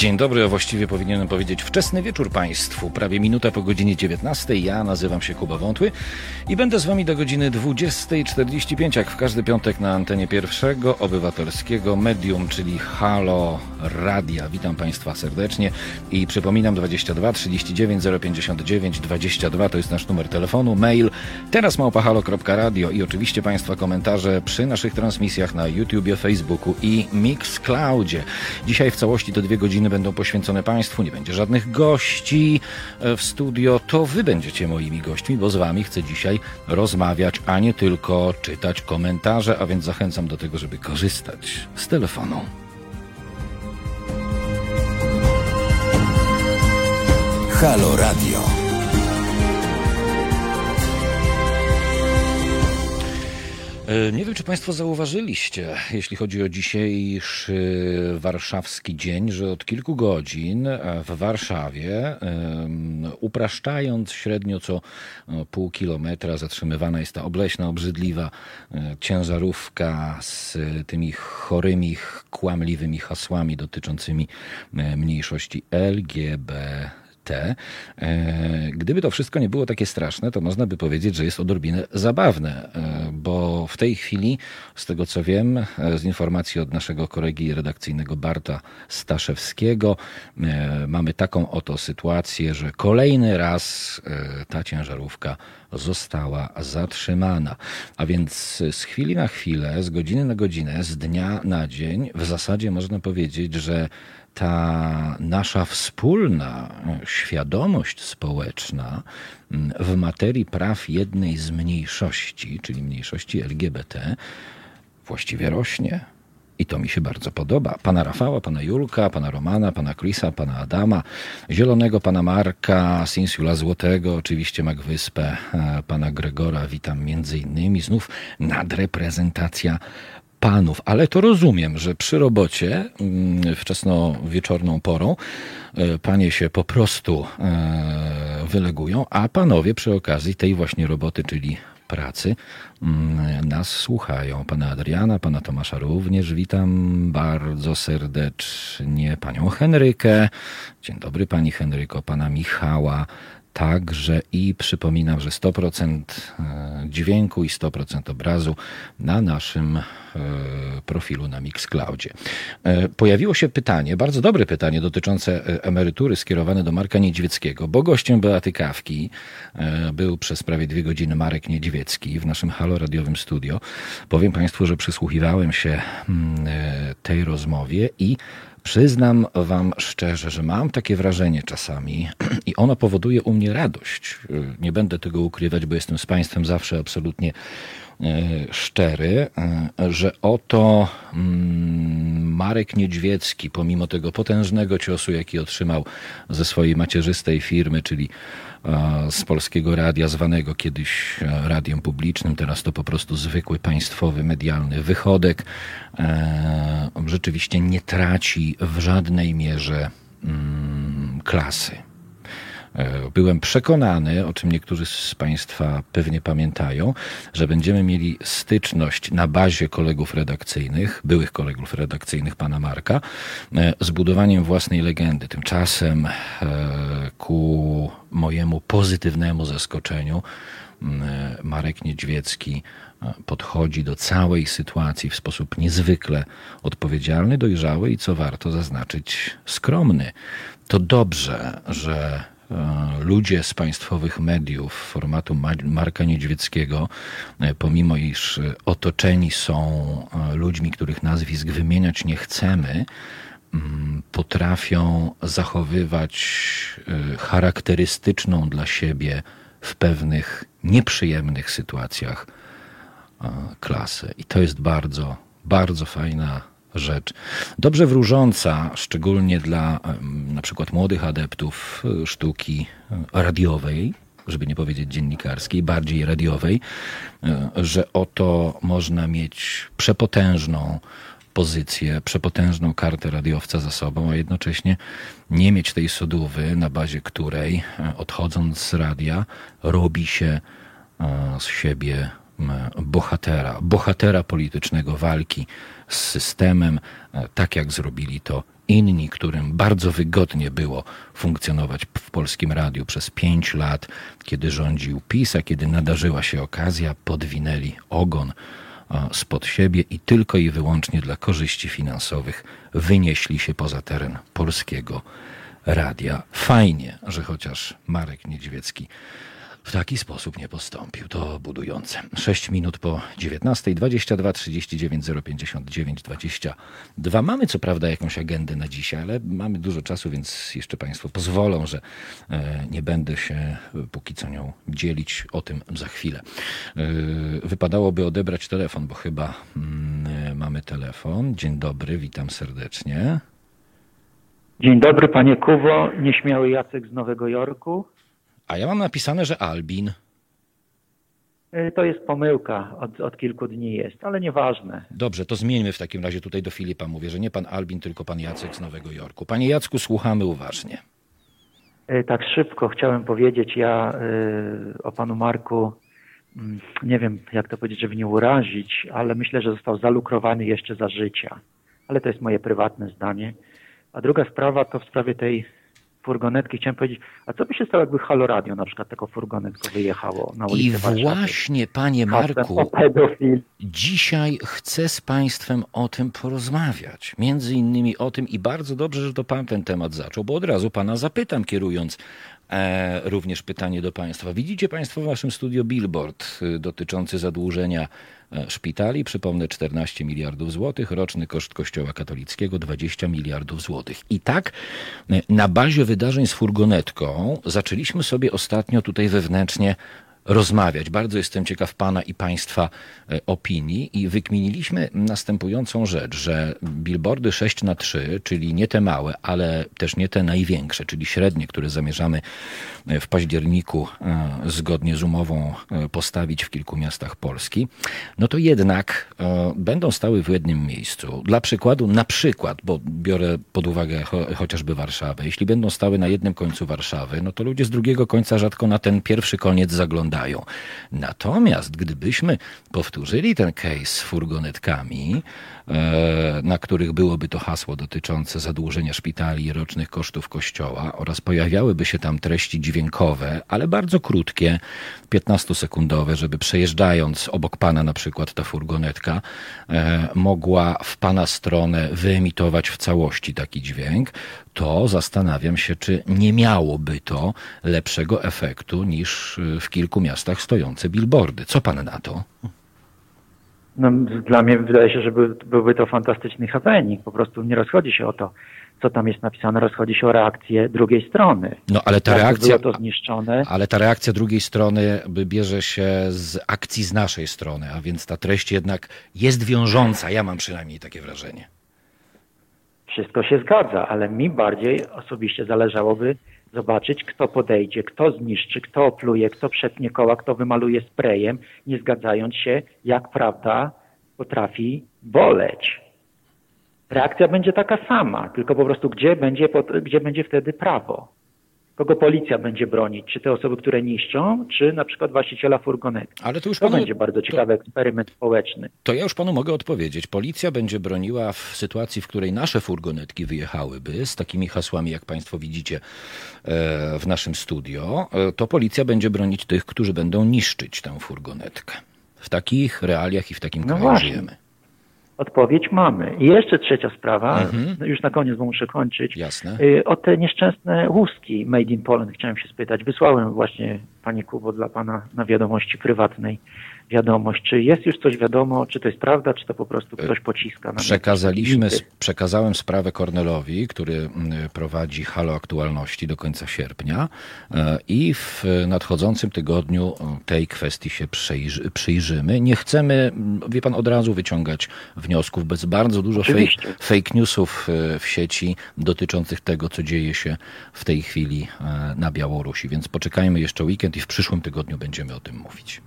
Dzień dobry, a właściwie powinienem powiedzieć wczesny wieczór Państwu. Prawie minuta po godzinie 19. Ja nazywam się Kuba Wątły i będę z Wami do godziny 20.45, jak w każdy piątek na antenie pierwszego obywatelskiego medium, czyli Halo Radia. Witam Państwa serdecznie i przypominam 22 39 059 22 to jest nasz numer telefonu, mail teraz małpahalo.radio i oczywiście Państwa komentarze przy naszych transmisjach na YouTubie, Facebooku i Mixcloudzie. Dzisiaj w całości to dwie godziny będą poświęcone Państwu, nie będzie żadnych gości e, w studio, to Wy będziecie moimi gośćmi, bo z Wami chcę dzisiaj rozmawiać, a nie tylko czytać komentarze, a więc zachęcam do tego, żeby korzystać z telefonu. Halo Radio. Nie wiem, czy Państwo zauważyliście, jeśli chodzi o dzisiejszy warszawski dzień, że od kilku godzin w Warszawie, upraszczając średnio co e, pół kilometra, zatrzymywana jest ta obleśna, obrzydliwa e, ciężarówka z tymi chorymi, kłamliwymi hasłami dotyczącymi mniejszości LGBT te. E, gdyby to wszystko nie było takie straszne, to można by powiedzieć, że jest odrobinę zabawne, e, bo w tej chwili, z tego co wiem, e, z informacji od naszego kolegi redakcyjnego Barta Staszewskiego, mamy taką oto sytuację, że kolejny raz ta ciężarówka została zatrzymana. A więc z chwili na chwilę, z godziny na godzinę, z dnia na dzień, w zasadzie można powiedzieć, że ta nasza wspólna świadomość społeczna mm, w materii praw jednej z mniejszości, czyli mniejszości LGBT, właściwie rośnie. I to mi się bardzo podoba. Pana Rafała, pana Julka, pana Romana, pana Chrisa, pana Adama, Zielonego, pana Marka, Sinsula Złotego, oczywiście Magwyspę, e, pana Gregora, witam między innymi. Znów nadreprezentacja panów, ale to rozumiem, że przy robocie mm, wczesno-wieczorną porą e, panie się po prostu e, wylegują, a panowie przy okazji tej właśnie roboty, czyli pracy, mm, nas słuchają. Pana Adriana, pana Tomasza również witam bardzo serdecznie. Panią Henrykę, dzień dobry pani Henryko, pana Michała, także i przypominam, że 100% e, dźwięku i 100% obrazu na naszym profilu na Mixcloudzie. E, pojawiło się pytanie, bardzo dobre pytanie dotyczące emerytury skierowane do Marka Niedźwieckiego, bo gościem Beaty Kawki był przez prawie dwie godziny Marek Niedźwiecki w naszym halo radiowym studio. Powiem Państwu, że przysłuchiwałem się mm, tej rozmowie i Przyznam Wam szczerze, że mam takie wrażenie czasami i ono powoduje u mnie radość. Nie będę tego ukrywać, bo jestem z Państwem zawsze absolutnie e, szczery, e, że oto mm, Marek Niedźwiecki, pomimo tego potężnego ciosu, jaki otrzymał ze swojej macierzystej firmy, czyli z polskiego radia, zwanego kiedyś e, radiem publicznym, teraz to po prostu zwykły państwowy medialny wychodek, e, rzeczywiście nie traci w żadnej mierze mm, klasy. E, byłem przekonany, o czym niektórzy z Państwa pewnie pamiętają, że będziemy mieli styczność na bazie kolegów redakcyjnych, byłych kolegów redakcyjnych pana Marka, e, z budowaniem własnej legendy. Tymczasem e, ku mojemu pozytywnemu zaskoczeniu Marek Niedźwiecki podchodzi do całej sytuacji w sposób niezwykle odpowiedzialny, dojrzały i co warto zaznaczyć, skromny. To dobrze, że ludzie z państwowych mediów formatu Marka Niedźwieckiego, e, pomimo iż otoczeni są e, ludźmi, których nazwisk wymieniać nie chcemy, mm, potrafią zachowywać charakterystyczną dla siebie w pewnych nieprzyjemnych sytuacjach klasę. I to jest bardzo, bardzo fajna rzecz. Dobrze wróżąca, szczególnie dla na przykład młodych adeptów e, sztuki e, radiowej, żeby nie powiedzieć dziennikarskiej, bardziej radiowej, e, że oto można mieć przepotężną pozycję, przepotężną kartę radiowca za sobą, a jednocześnie nie mieć tej sodówy, na bazie której odchodząc z radia robi się z siebie bohatera, bohatera politycznego walki z systemem, e, tak jak zrobili to inni, którym bardzo wygodnie było funkcjonować w polskim radiu przez pięć lat, kiedy rządził PiS, a kiedy nadarzyła się okazja, podwinęli ogon spod siebie i tylko i wyłącznie dla korzyści finansowych wynieśli się poza teren polskiego radia. Fajnie, że chociaż Marek Niedźwiecki w taki sposób nie postąpił. To budujące. 6 minut po 19, 22 39 059 22. Mamy co prawda jakąś agendę na dzisiaj, ale mamy dużo czasu, więc jeszcze Państwo pozwolą, że e, nie będę się póki co nią dzielić. O tym za chwilę. E, wypadałoby odebrać telefon, bo chyba mm, mamy telefon. Dzień dobry, witam serdecznie. Dzień dobry, panie Kuwo. Nieśmiały Jacek z Nowego Jorku. A ja mam napisane, że Albin. Y, to jest pomyłka, od, od, kilku dni jest, ale nieważne. Dobrze, to zmieńmy w takim razie tutaj do Filipa. Mówię, że nie pan Albin, tylko pan Jacek z Nowego Jorku. Panie Jacku, słuchamy uważnie. Y, tak szybko chciałem powiedzieć, ja y, o panu Marku, mm, nie wiem jak to powiedzieć, żeby nie urazić, ale myślę, że został zalukrowany jeszcze za życia. Ale to jest moje prywatne zdanie. A druga sprawa to w sprawie tej furgonetki. Chciałem powiedzieć, a co by się stało, jakby Halo Radio na przykład taką furgonetką wyjechało na ulicę I właśnie, panie Marku, dzisiaj chcę z państwem o tym porozmawiać. Między innymi o tym i bardzo dobrze, że to pan ten temat zaczął, bo od razu pana zapytam, kierując E, również pytanie do Państwa. Widzicie Państwo w Waszym studio billboard y, dotyczący zadłużenia e, szpitali. Przypomnę 14 miliardów złotych, roczny koszt Kościoła katolickiego 20 miliardów złotych. I tak e, na bazie wydarzeń z furgonetką zaczęliśmy sobie ostatnio tutaj wewnętrznie rozmawiać. Bardzo jestem ciekaw Pana i Państwa e, opinii i wykminiliśmy następującą rzecz, że billboardy 6 na 3 czyli nie te małe, ale też nie te największe, czyli średnie, które zamierzamy e, w październiku e, zgodnie z umową postawić w kilku miastach Polski, no to jednak będą stały w jednym miejscu. Dla przykładu, na przykład, bo biorę pod uwagę chociażby Warszawę, jeśli będą stały na jednym końcu Warszawy, no to ludzie z drugiego końca rzadko na ten pierwszy koniec zaglądają Natomiast gdybyśmy powtórzyli ten case z furgonetkami, na których byłoby to hasło dotyczące zadłużenia szpitali i rocznych kosztów kościoła oraz pojawiałyby się tam treści dźwiękowe, ale bardzo krótkie, 15-sekundowe, żeby przejeżdżając obok pana na przykład ta furgonetka e, mogła w pana stronę wyemitować w całości taki dźwięk, to zastanawiam się, czy nie miałoby to lepszego efektu niż y, w kilku miastach stojące billboardy. Co pan na to? No, dla mnie wydaje się, że by, byłby to fantastyczny happening. Po prostu nie rozchodzi się o to, co tam jest napisane, rozchodzi się o reakcję drugiej strony. No ale ta reakcja. Było to zniszczone. Ale ta reakcja drugiej strony bierze się z akcji z naszej strony, a więc ta treść jednak jest wiążąca. Ja mam przynajmniej takie wrażenie. Wszystko się zgadza, ale mi bardziej osobiście zależałoby zobaczyć, kto podejdzie, kto zniszczy, kto opluje, kto przetnie koła, kto wymaluje sprayem, nie zgadzając się, jak prawda potrafi boleć. Reakcja będzie taka sama, tylko po prostu gdzie będzie, gdzie będzie wtedy prawo kogo policja będzie bronić, czy te osoby, które niszczą, czy na przykład właściciela furgonetki. Ale to już to panu, będzie bardzo ciekawy to, eksperyment społeczny. To ja już panu mogę odpowiedzieć. Policja będzie broniła w sytuacji, w której nasze furgonetki wyjechałyby z takimi hasłami, jak państwo widzicie e, w naszym studio, e, to policja będzie bronić tych, którzy będą niszczyć tę furgonetkę. W takich realiach i w takim no kraju właśnie. żyjemy. Odpowiedź mamy. I jeszcze trzecia sprawa, mhm. No już na koniec, bo muszę kończyć. Jasne. Y, o te nieszczęsne łuski Made in Poland chciałem się spytać. Wysłałem właśnie, Panie Kubo, dla Pana na wiadomości prywatnej wiadomość. Czy jest już coś wiadomo, czy to jest prawda, czy to po prostu ktoś pociska? Na Przekazaliśmy, przekazałem sprawę Kornelowi, który prowadzi Halo Aktualności do końca sierpnia e, i w nadchodzącym tygodniu tej kwestii się przyjrzy, przyjrzymy. Nie chcemy, wie pan, od razu wyciągać wniosków, bez bardzo dużo fake, fake newsów e, w sieci dotyczących tego, co dzieje się w tej chwili e, na Białorusi. Więc poczekajmy jeszcze weekend i w przyszłym tygodniu będziemy o tym mówić.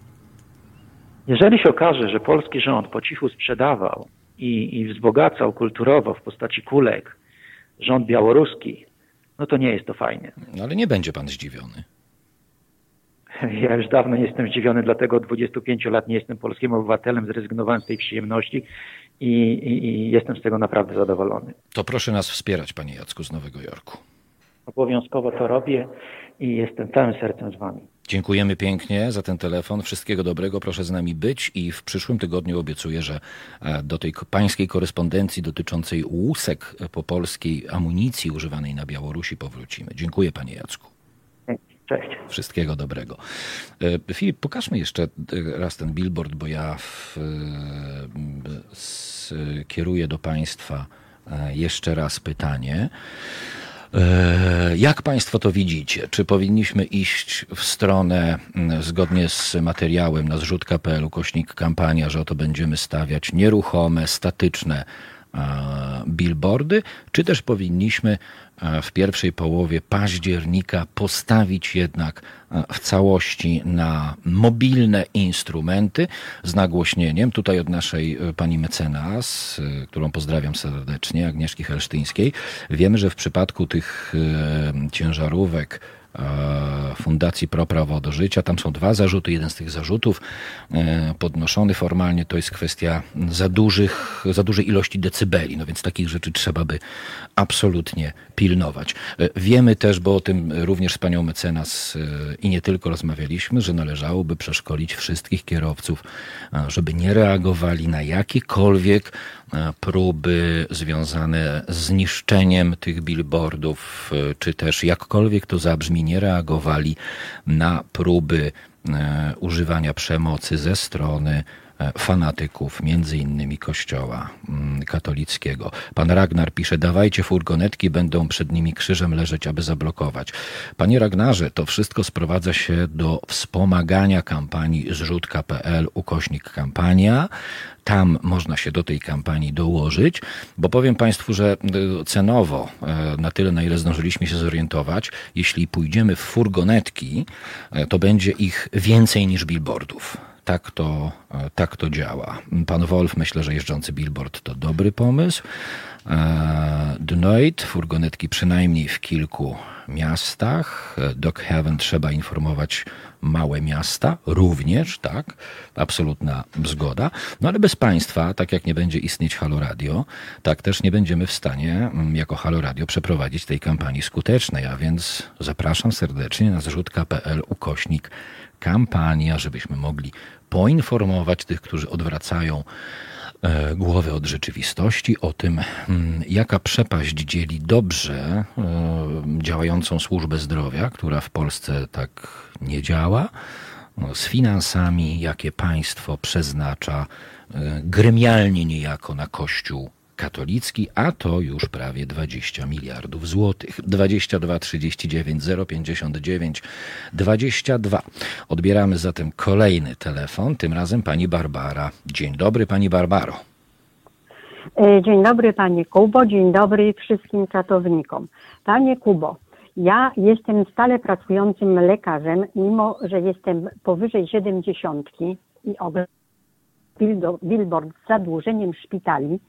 Jeżeli się okaże, że polski rząd po cichu sprzedawał i, i wzbogacał kulturowo w postaci kulek rząd białoruski, no to nie jest to fajne. No ale nie będzie pan zdziwiony. Ja już dawno nie jestem zdziwiony, dlatego od 25 lat nie jestem polskim obywatelem, zrezygnowałem z tej przyjemności i, i, i jestem z tego naprawdę zadowolony. To proszę nas wspierać, panie Jacku z Nowego Jorku. Obowiązkowo to robię i jestem całym sercem z wami. Dziękujemy pięknie za ten telefon. Wszystkiego dobrego, proszę z nami być i w przyszłym tygodniu obiecuję, że e, do tej pańskiej korespondencji dotyczącej łusek po polskiej amunicji używanej na Białorusi powrócimy. Dziękuję panie Jacku. Cześć. Wszystkiego dobrego. E, Filip, pokażmy jeszcze e, raz ten billboard, bo ja w, skieruję do państwa jeszcze raz pytanie. E, jak Państwo to widzicie? Czy powinniśmy iść w stronę, zgodnie z materiałem na zrzut.pl, kośnik kampania, że oto będziemy stawiać nieruchome, statyczne billboardy, czy też powinniśmy w pierwszej połowie października postawić jednak w całości na mobilne instrumenty z nagłośnieniem. Tutaj od naszej e, pani mecenas, e, którą pozdrawiam serdecznie, Agnieszki Helsztyńskiej, wiemy, że w przypadku tych e, ciężarówek E, Fundacji Pro Prawo do Życia. Tam są dwa zarzuty. Jeden z tych zarzutów e, podnoszony formalnie to jest kwestia za, dużych, za dużej ilości decybeli. No więc takich rzeczy trzeba by absolutnie pilnować. E, wiemy też, bo o tym również z panią mecenas i nie tylko rozmawialiśmy, że należałoby przeszkolić wszystkich kierowców, żeby nie reagowali na jakiekolwiek próby związane z niszczeniem tych billboardów, czy też jakkolwiek to zabrzmi, nie reagowali na próby e, używania przemocy ze strony fanatyków, między innymi kościoła mm, katolickiego. Pan Ragnar pisze, dawajcie furgonetki, będą przed nimi krzyżem leżeć, aby zablokować. Panie Ragnarze, to wszystko sprowadza się do wspomagania kampanii zrzutka.pl, ukośnik kampania. Tam można się do tej kampanii dołożyć, bo powiem Państwu, że y, cenowo, e, na tyle na ile zdążyliśmy się zorientować, jeśli pójdziemy w furgonetki, e, to będzie ich więcej niż billboardów. Tak to, e, tak to działa. Pan Wolf, myślę, że jeżdżący billboard to dobry pomysł. Dnoit, furgonetki przynajmniej w kilku miastach. Doc Heaven trzeba informować małe miasta, również, tak, absolutna zgoda. No ale bez państwa, tak jak nie będzie istnieć Halo Radio, tak też nie będziemy w stanie mm, jako Halo Radio przeprowadzić tej kampanii skutecznej, a więc zapraszam serdecznie na zrzutka.pl ukośnik kampania, żebyśmy mogli poinformować tych, którzy odwracają E, głowy od rzeczywistości, o tym, mm, jaka przepaść dzieli dobrze e, działającą służbę zdrowia, która w Polsce tak nie działa, no, z finansami, jakie państwo przeznacza e, gremialnie niejako na Kościół katolicki, a to już prawie 20 miliardów złotych. 22 39 059 22. Odbieramy zatem kolejny telefon, tym razem pani Barbara. Dzień dobry pani Barbaro. E, dzień dobry panie Kubo, dzień dobry wszystkim katownikom. Panie Kubo, ja jestem stale pracującym lekarzem, mimo że jestem powyżej 70 i billboard z zadłużeniem szpitali,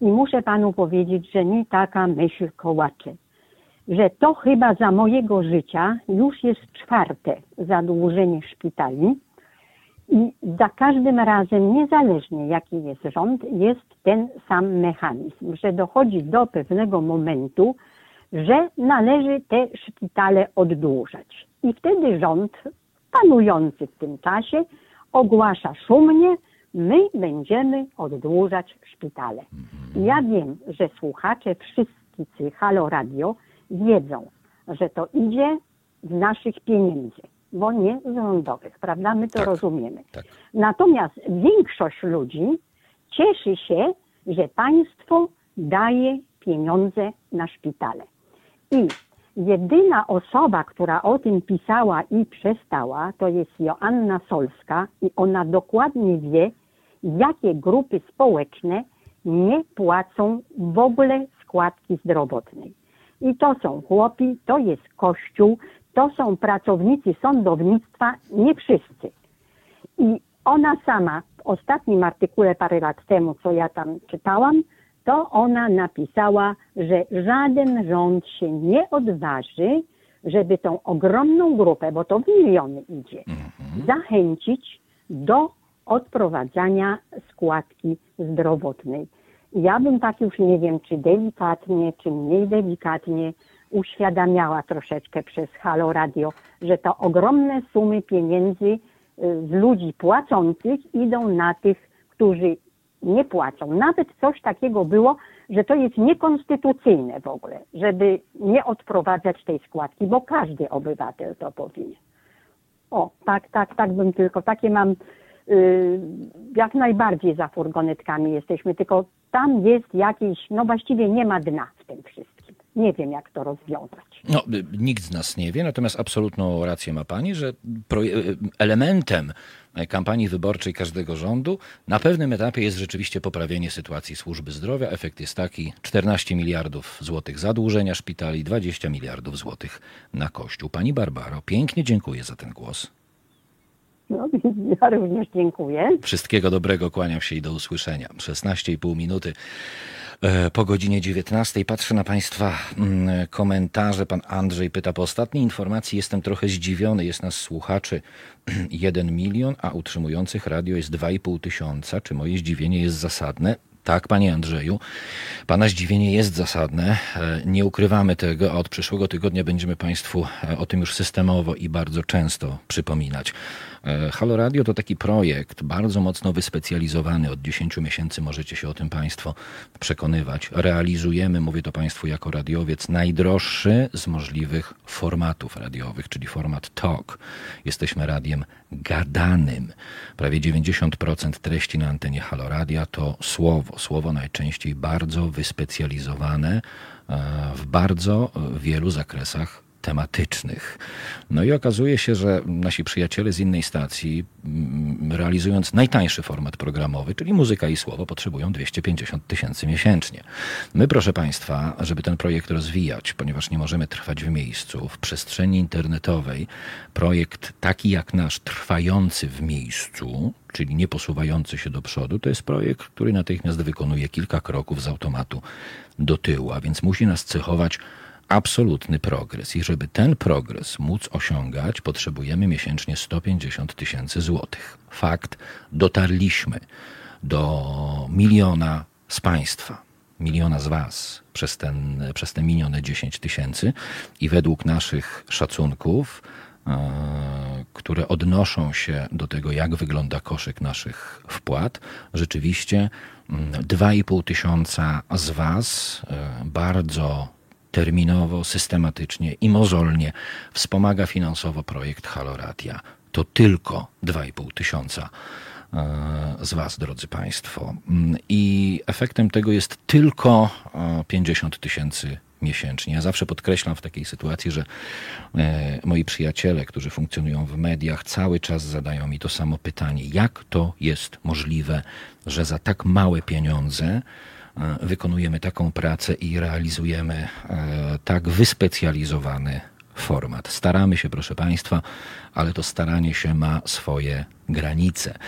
i muszę panu powiedzieć, że mi taka myśl kołacze, że to chyba za mojego życia już jest czwarte zadłużenie szpitali i za każdym razem, niezależnie jaki jest rząd, jest ten sam mechanizm, że dochodzi do pewnego momentu, że należy te szpitale oddłużać. I wtedy rząd panujący w tym czasie ogłasza szumnie, my będziemy oddłużać szpitale. Ja wiem, że słuchacze wszyscy Halo Radio wiedzą, że to idzie z naszych pieniędzy, bo nie z rządowych, prawda? My to tak, rozumiemy. Tak. Natomiast większość ludzi cieszy się, że państwo daje pieniądze na szpitale. I jedyna osoba, która o tym pisała i przestała, to jest Joanna Solska i ona dokładnie wie, jakie grupy społeczne nie płacą w ogóle składki zdrowotnej. I to są chłopi, to jest kościół, to są pracownicy sądownictwa, nie wszyscy. I ona sama w ostatnim artykule parę lat temu, co ja tam czytałam, to ona napisała, że żaden rząd się nie odważy, żeby tą ogromną grupę, bo to w miliony idzie, mhm. zachęcić do odprowadzania składki zdrowotnej. Ja bym tak już nie wiem, czy delikatnie, czy mniej delikatnie uświadamiała troszeczkę przez Halo Radio, że to ogromne sumy pieniędzy y, z ludzi płacących idą na tych, którzy nie płacą. Nawet coś takiego było, że to jest niekonstytucyjne w ogóle, żeby nie odprowadzać tej składki, bo każdy obywatel to powinien. O, tak, tak, tak bym tylko, takie mam, yy, jak najbardziej za furgonetkami jesteśmy, tylko tam jest jakieś, no właściwie nie ma dna w tym wszystkim. Nie wiem, jak to rozwiązać. No, nikt z nas nie wie, natomiast absolutną rację ma pani, że elementem kampanii wyborczej każdego rządu na pewnym etapie jest rzeczywiście poprawienie sytuacji służby zdrowia. Efekt jest taki: 14 miliardów złotych zadłużenia szpitali, 20 miliardów złotych na kościół. Pani Barbaro, pięknie dziękuję za ten głos. No, ja również dziękuję. Wszystkiego dobrego, kłaniam się i do usłyszenia. 16,5 minuty. E, po godzinie 19 patrzę na Państwa mm, komentarze. Pan Andrzej pyta, po ostatniej informacji jestem trochę zdziwiony. Jest nas słuchaczy 1 milion, a utrzymujących radio jest 2,5 tysiąca. Czy moje zdziwienie jest zasadne? Tak, panie Andrzeju, pana zdziwienie jest zasadne. E, nie ukrywamy tego, a od przyszłego tygodnia będziemy państwu e, o tym już systemowo i bardzo często przypominać. E, Halo Radio to taki projekt bardzo mocno wyspecjalizowany. Od 10 miesięcy możecie się o tym Państwo przekonywać. Realizujemy, mówię to Państwu jako radiowiec, najdroższy z możliwych formatów radiowych, czyli format talk. Jesteśmy radiem gadanym. Prawie 90% treści na antenie Halo Radia to słowo. Słowo najczęściej bardzo wyspecjalizowane e, w bardzo wielu zakresach tematycznych. No i okazuje się, że nasi przyjaciele z innej stacji, mm, realizując najtańszy format programowy, czyli muzyka i słowo, potrzebują 250 tysięcy miesięcznie. My, proszę Państwa, żeby ten projekt rozwijać, ponieważ nie możemy trwać w miejscu, w przestrzeni internetowej, projekt taki jak nasz, trwający w miejscu, czyli nie posuwający się do przodu, to jest projekt, który natychmiast wykonuje kilka kroków z automatu do tyłu, a więc musi nas cechować absolutny progres. I żeby ten progres móc osiągać, potrzebujemy miesięcznie 150 tysięcy złotych. Fakt, dotarliśmy do miliona z Państwa, miliona z Was przez, ten, przez te minione 10 tysięcy i według naszych szacunków, które odnoszą się do tego, jak wygląda koszyk naszych wpłat, rzeczywiście 2,5 mm, tysiąca z Was e, bardzo terminowo, systematycznie i mozolnie wspomaga finansowo projekt Haloradia. To tylko 2,5 tysiąca e, z Was, drodzy Państwo. Mm, I efektem tego jest tylko 50 e, tysięcy miesięcznie. Ja zawsze podkreślam w takiej sytuacji, że e, moi przyjaciele, którzy funkcjonują w mediach, cały czas zadają mi to samo pytanie: jak to jest możliwe, że za tak małe pieniądze E, wykonujemy taką pracę i realizujemy e, tak wyspecjalizowany format. Staramy się, proszę Państwa, ale to staranie się ma swoje granice.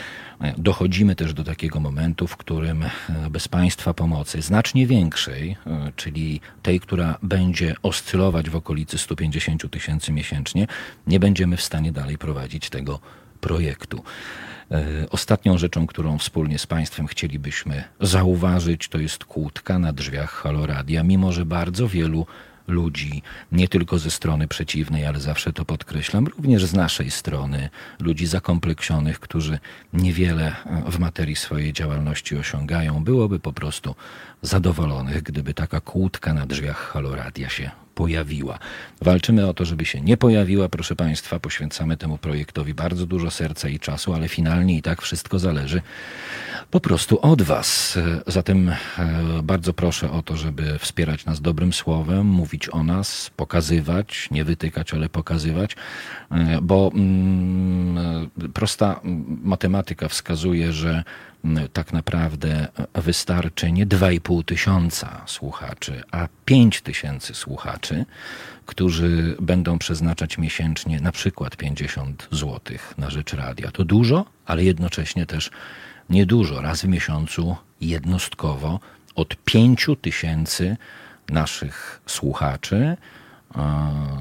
E, dochodzimy też do takiego momentu, w którym bez Państwa pomocy, znacznie większej, czyli tej, która będzie oscylować w okolicy 150 tysięcy miesięcznie, nie będziemy w stanie dalej prowadzić tego projektu. E, ostatnią rzeczą, którą wspólnie z Państwem chcielibyśmy zauważyć, to jest kłódka na drzwiach Haloradia, mimo że bardzo wielu ludzi, nie tylko ze strony przeciwnej, ale zawsze to podkreślam, również z naszej strony, ludzi zakompleksionych, którzy niewiele w materii swojej działalności osiągają, byłoby po prostu zadowolonych, gdyby taka kłódka na drzwiach Haloradia się pojawiła. Walczymy o to, żeby się nie pojawiła, proszę Państwa. Poświęcamy temu projektowi bardzo dużo serca i czasu, ale finalnie i tak wszystko zależy po prostu od Was. Zatem e, bardzo proszę o to, żeby wspierać nas dobrym słowem, mówić o nas, pokazywać, nie wytykać, ale pokazywać, e, bo mm, prosta matematyka wskazuje, że tak naprawdę wystarczy nie 2,5 tysiąca słuchaczy, a 5 tysięcy słuchaczy, którzy będą przeznaczać miesięcznie na przykład 50 zł na rzecz radia. To dużo, ale jednocześnie też niedużo. Raz w miesiącu jednostkowo od 5 tysięcy naszych słuchaczy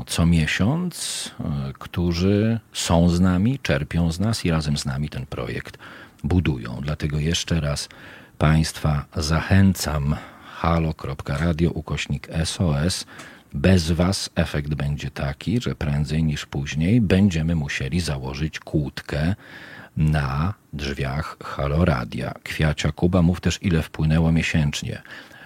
co miesiąc, którzy są z nami, czerpią z nas i razem z nami ten projekt budują. Dlatego jeszcze raz Państwa zachęcam halo.radio ukośnik SOS. Bez Was efekt będzie taki, że prędzej niż później będziemy musieli założyć kłódkę na drzwiach Halo Radia. Kwiacia Kuba, mów też ile wpłynęło miesięcznie.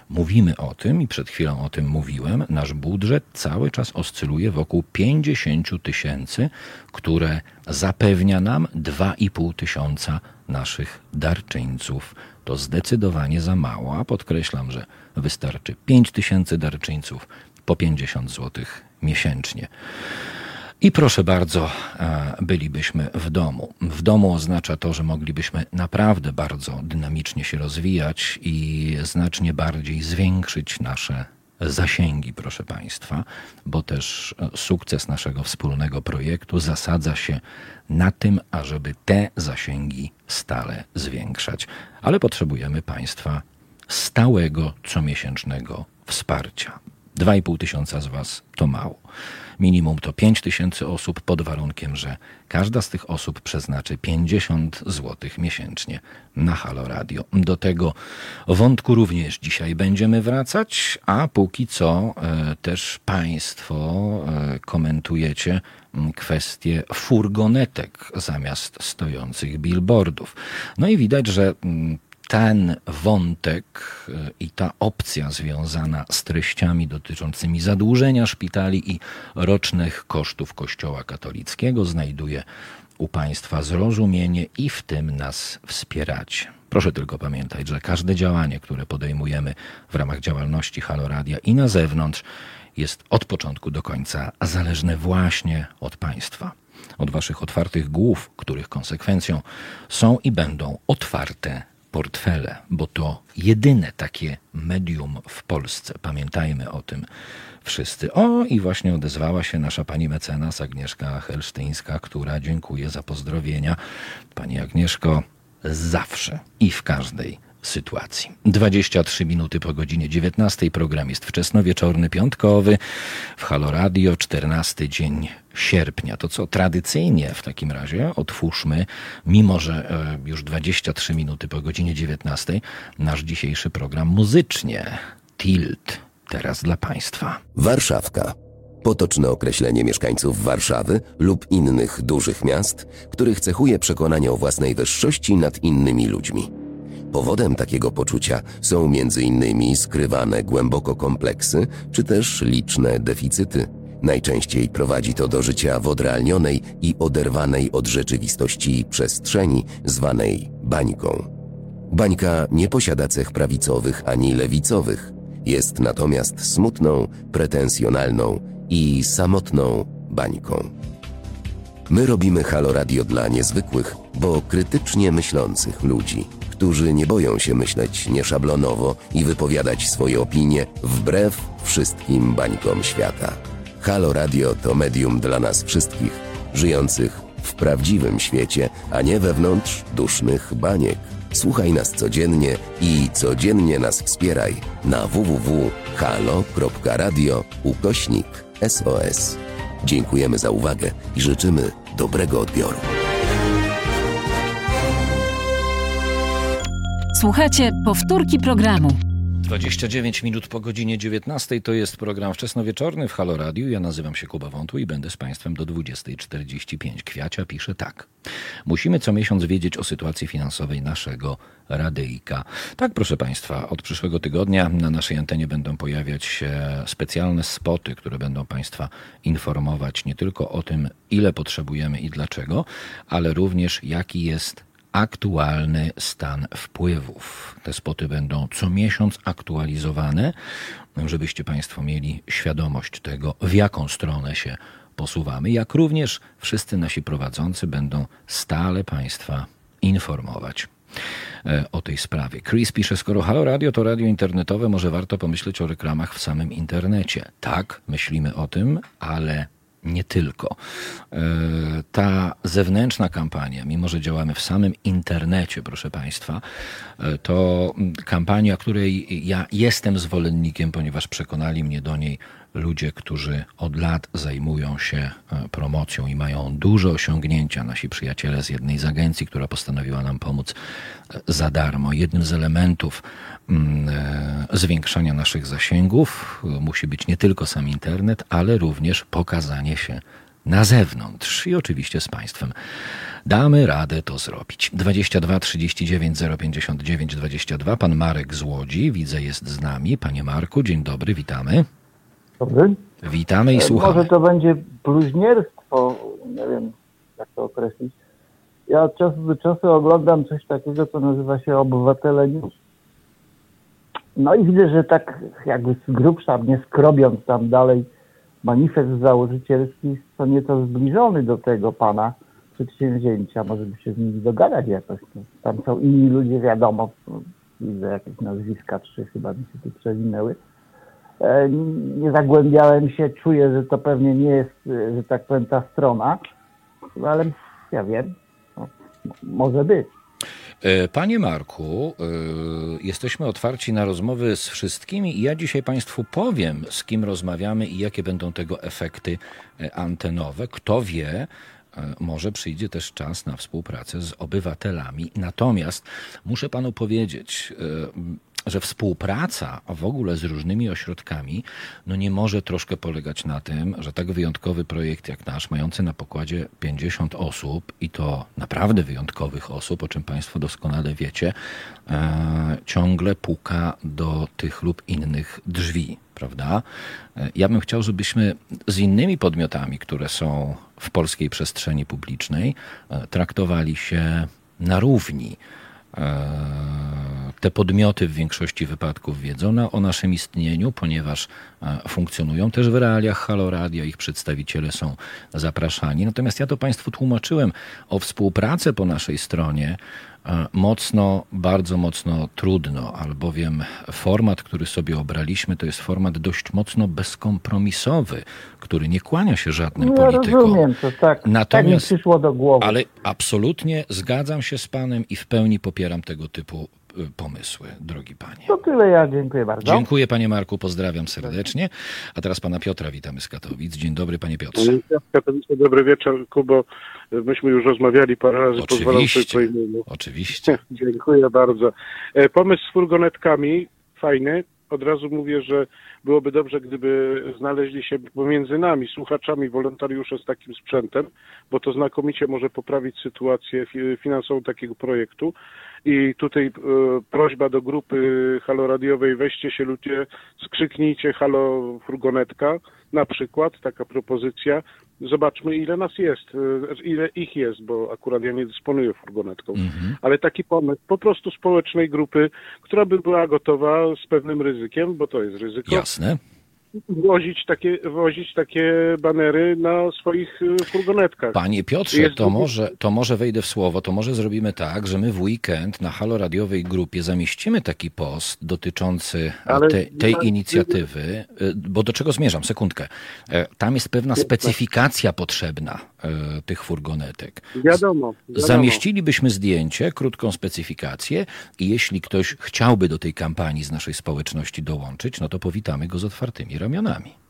Mówimy o tym i przed chwilą o tym mówiłem. Nasz budżet cały czas oscyluje wokół 50 tysięcy, które zapewnia nam 2,5 tysiąca naszych darczyńców. To zdecydowanie za mało, a podkreślam, że wystarczy 5 tysięcy darczyńców po 50 zł miesięcznie. I proszę bardzo, e, bylibyśmy w domu. W domu oznacza to, że moglibyśmy naprawdę bardzo dynamicznie się rozwijać i znacznie bardziej zwiększyć nasze zasięgi, proszę Państwa, bo też e, sukces naszego wspólnego projektu zasadza się na tym, ażeby te zasięgi stale zwiększać. Ale potrzebujemy Państwa stałego, comiesięcznego wsparcia. 2,5 tysiąca z Was to mało. Minimum to 5 tysięcy osób pod warunkiem, że każda z tych osób przeznaczy 50 zł miesięcznie na Halo Radio. Do tego wątku również dzisiaj będziemy wracać, a póki co e, też Państwo e, komentujecie kwestię furgonetek zamiast stojących billboardów. No i widać, że ten wątek e, i ta opcja związana z treściami dotyczącymi zadłużenia szpitali i rocznych kosztów Kościoła katolickiego znajduje u Państwa zrozumienie i w tym nas wspieracie. Proszę tylko pamiętać, że każde działanie, które podejmujemy w ramach działalności Haloradia i na zewnątrz, jest od początku do końca zależne właśnie od Państwa. Od Waszych otwartych głów, których konsekwencją są i będą otwarte portfele, bo to jedyne takie medium w Polsce. Pamiętajmy o tym wszyscy. O, i właśnie odezwała się nasza pani mecenas Agnieszka Helsztyńska, która dziękuję za pozdrowienia. Pani Agnieszko, zawsze i w każdej sytuacji. 23 minuty po godzinie 19. Program jest wczesnowieczorny, piątkowy. W Halo Radio 14 dzień sierpnia. To co tradycyjnie w takim razie otwórzmy, mimo że e, już 23 minuty po godzinie 19, nasz dzisiejszy program muzycznie. Tilt. Teraz dla Państwa. Warszawka. Potoczne określenie mieszkańców Warszawy lub innych dużych miast, których cechuje przekonanie o własnej wyższości nad innymi ludźmi. Powodem takiego poczucia są m.in. skrywane głęboko kompleksy, czy też liczne deficyty. Najczęściej prowadzi to do życia w odrealnionej i oderwanej od rzeczywistości przestrzeni, zwanej bańką. Bańka nie posiada cech prawicowych ani lewicowych. Jest natomiast smutną, pretensjonalną i samotną bańką. My robimy Halo Radio dla niezwykłych, bo krytycznie myślących ludzi – którzy nie boją się myśleć nieszablonowo i wypowiadać swoje opinie wbrew wszystkim bańkom świata. Halo Radio to medium dla nas wszystkich, żyjących w prawdziwym świecie, a nie wewnątrz dusznych baniek. Słuchaj nas codziennie i codziennie nas wspieraj na www.halo.radio ukośnik SOS. Dziękujemy za uwagę i życzymy dobrego odbioru. Słuchajcie, powtórki programu. 29 minut po godzinie 19 to jest program wczesnowieczorny w Halo Radio. Ja nazywam się Kuba Wątły i będę z Państwem do 20.45. Kwiacia pisze tak. Musimy co miesiąc wiedzieć o sytuacji finansowej naszego radyjka. Tak, proszę Państwa, od przyszłego tygodnia na naszej antenie będą pojawiać się specjalne spoty, które będą Państwa informować nie tylko o tym, ile potrzebujemy i dlaczego, ale również jaki jest aktualny stan wpływów. Te spoty będą co miesiąc aktualizowane, żebyście Państwo mieli świadomość tego, w jaką stronę się posuwamy, jak również wszyscy nasi prowadzący będą stale Państwa informować e, o tej sprawie. Chris pisze, skoro Halo Radio to radio internetowe, może warto pomyśleć o reklamach w samym internecie. Tak, myślimy o tym, ale nie tylko. E, ta zewnętrzna kampania, mimo że działamy w samym internecie, proszę Państwa, e, to kampania, której ja jestem zwolennikiem, ponieważ przekonali mnie do niej ludzie, którzy od lat zajmują się e, promocją i mają duże osiągnięcia. Nasi przyjaciele z jednej z agencji, która postanowiła nam pomóc za darmo. Jednym z elementów mm, zwiększania naszych zasięgów musi być nie tylko sam internet, ale również pokazanie się na zewnątrz i oczywiście z Państwem. Damy radę to zrobić. 22 39 059 22. Pan Marek z Łodzi, widzę, jest z nami. Panie Marku, dzień dobry, witamy. Dobry. Witamy i E, słuchamy. Może to będzie bluźnierstwo, nie wiem jak to określić. Ja od czasu do czasu oglądam coś takiego, co nazywa się Obywatele News. No i widzę, że tak jakby z grubsza, nie skrobiąc tam dalej, manifest założycielski jest co nieco zbliżony do tego pana przedsięwzięcia. Może by się z nimi dogadać jakoś. Tam są inni ludzie, wiadomo, widzę jakieś nazwiska, trzy chyba mi się tu przewinęły. E, Nie zagłębiałem się, czuję, że to pewnie nie jest, e, że tak powiem, ta strona, no ale ja wiem, no, może być. E, Panie Marku, jesteśmy otwarci na rozmowy z wszystkimi i ja dzisiaj Państwu powiem, z kim rozmawiamy i jakie będą tego efekty antenowe. Kto wie, może przyjdzie też czas na współpracę z obywatelami. Natomiast muszę Panu powiedzieć, że współpraca w ogóle z różnymi ośrodkami no nie może troszkę polegać na tym, że tak wyjątkowy projekt jak nasz, mający na pokładzie 50 osób i to naprawdę wyjątkowych osób, o czym Państwo doskonale wiecie, e, ciągle puka do tych lub innych drzwi, prawda? E, Ja bym chciał, żebyśmy z innymi podmiotami, które są w polskiej przestrzeni publicznej, e, traktowali się na równi. E, Te podmioty w większości wypadków wiedzą na, o naszym istnieniu, ponieważ e, funkcjonują też w realiach Halo Radio, ich przedstawiciele są zapraszani. Natomiast ja to Państwu tłumaczyłem o współpracę po naszej stronie mocno, bardzo mocno trudno, albowiem format, który sobie obraliśmy, to jest format dość mocno bezkompromisowy, który nie kłania się żadnym No politykom. rozumiem, to tak, tak mi Natomiast- przyszło do głowy. Ale absolutnie zgadzam się z panem i w pełni popieram tego typu pomysły, drogi panie. To tyle, ja dziękuję bardzo. Dziękuję panie Marku, pozdrawiam serdecznie. A teraz pana Piotra witamy z Katowic. Dzień dobry panie Piotrze. Katowice, dobry wieczór, Kubo. Myśmy już rozmawiali parę razy, pozwalam sobie Oczywiście, po imieniu. oczywiście. Dziękuję bardzo. E, Pomysł z furgonetkami, fajny. Od razu mówię, że byłoby dobrze, gdyby znaleźli się pomiędzy nami, słuchaczami, wolontariusze z takim sprzętem, bo to znakomicie może poprawić sytuację fi- finansową takiego projektu. I tutaj e, prośba do grupy Halo Radiowej, weźcie się ludzie, skrzyknijcie Halo Furgonetka, na przykład, taka propozycja. Zobaczmy, ile nas jest, e, ile ich jest, bo akurat ja nie dysponuję furgonetką. Mhm. Ale taki pomysł po prostu społecznej grupy, która by była gotowa z pewnym ryzykiem, bo to jest ryzyko, Jasne. Wozić takie, wozić takie banery na swoich e, furgonetkach. Panie Piotrze, Jest to może, to może wejdę w słowo, to może zrobimy tak, że my w weekend na Halo Radiowej grupie zamieścimy taki post dotyczący Ale te, tej inicjatywy, y, bo do czego zmierzam? Sekundkę. E, Tam jest pewna specyfikacja potrzebna e, tych furgonetek. Wiadomo. wiadomo. Zamieścilibyśmy zdjęcie, krótką specyfikację i jeśli ktoś chciałby do tej kampanii z naszej społeczności dołączyć, no to powitamy go z otwartymi ramionami.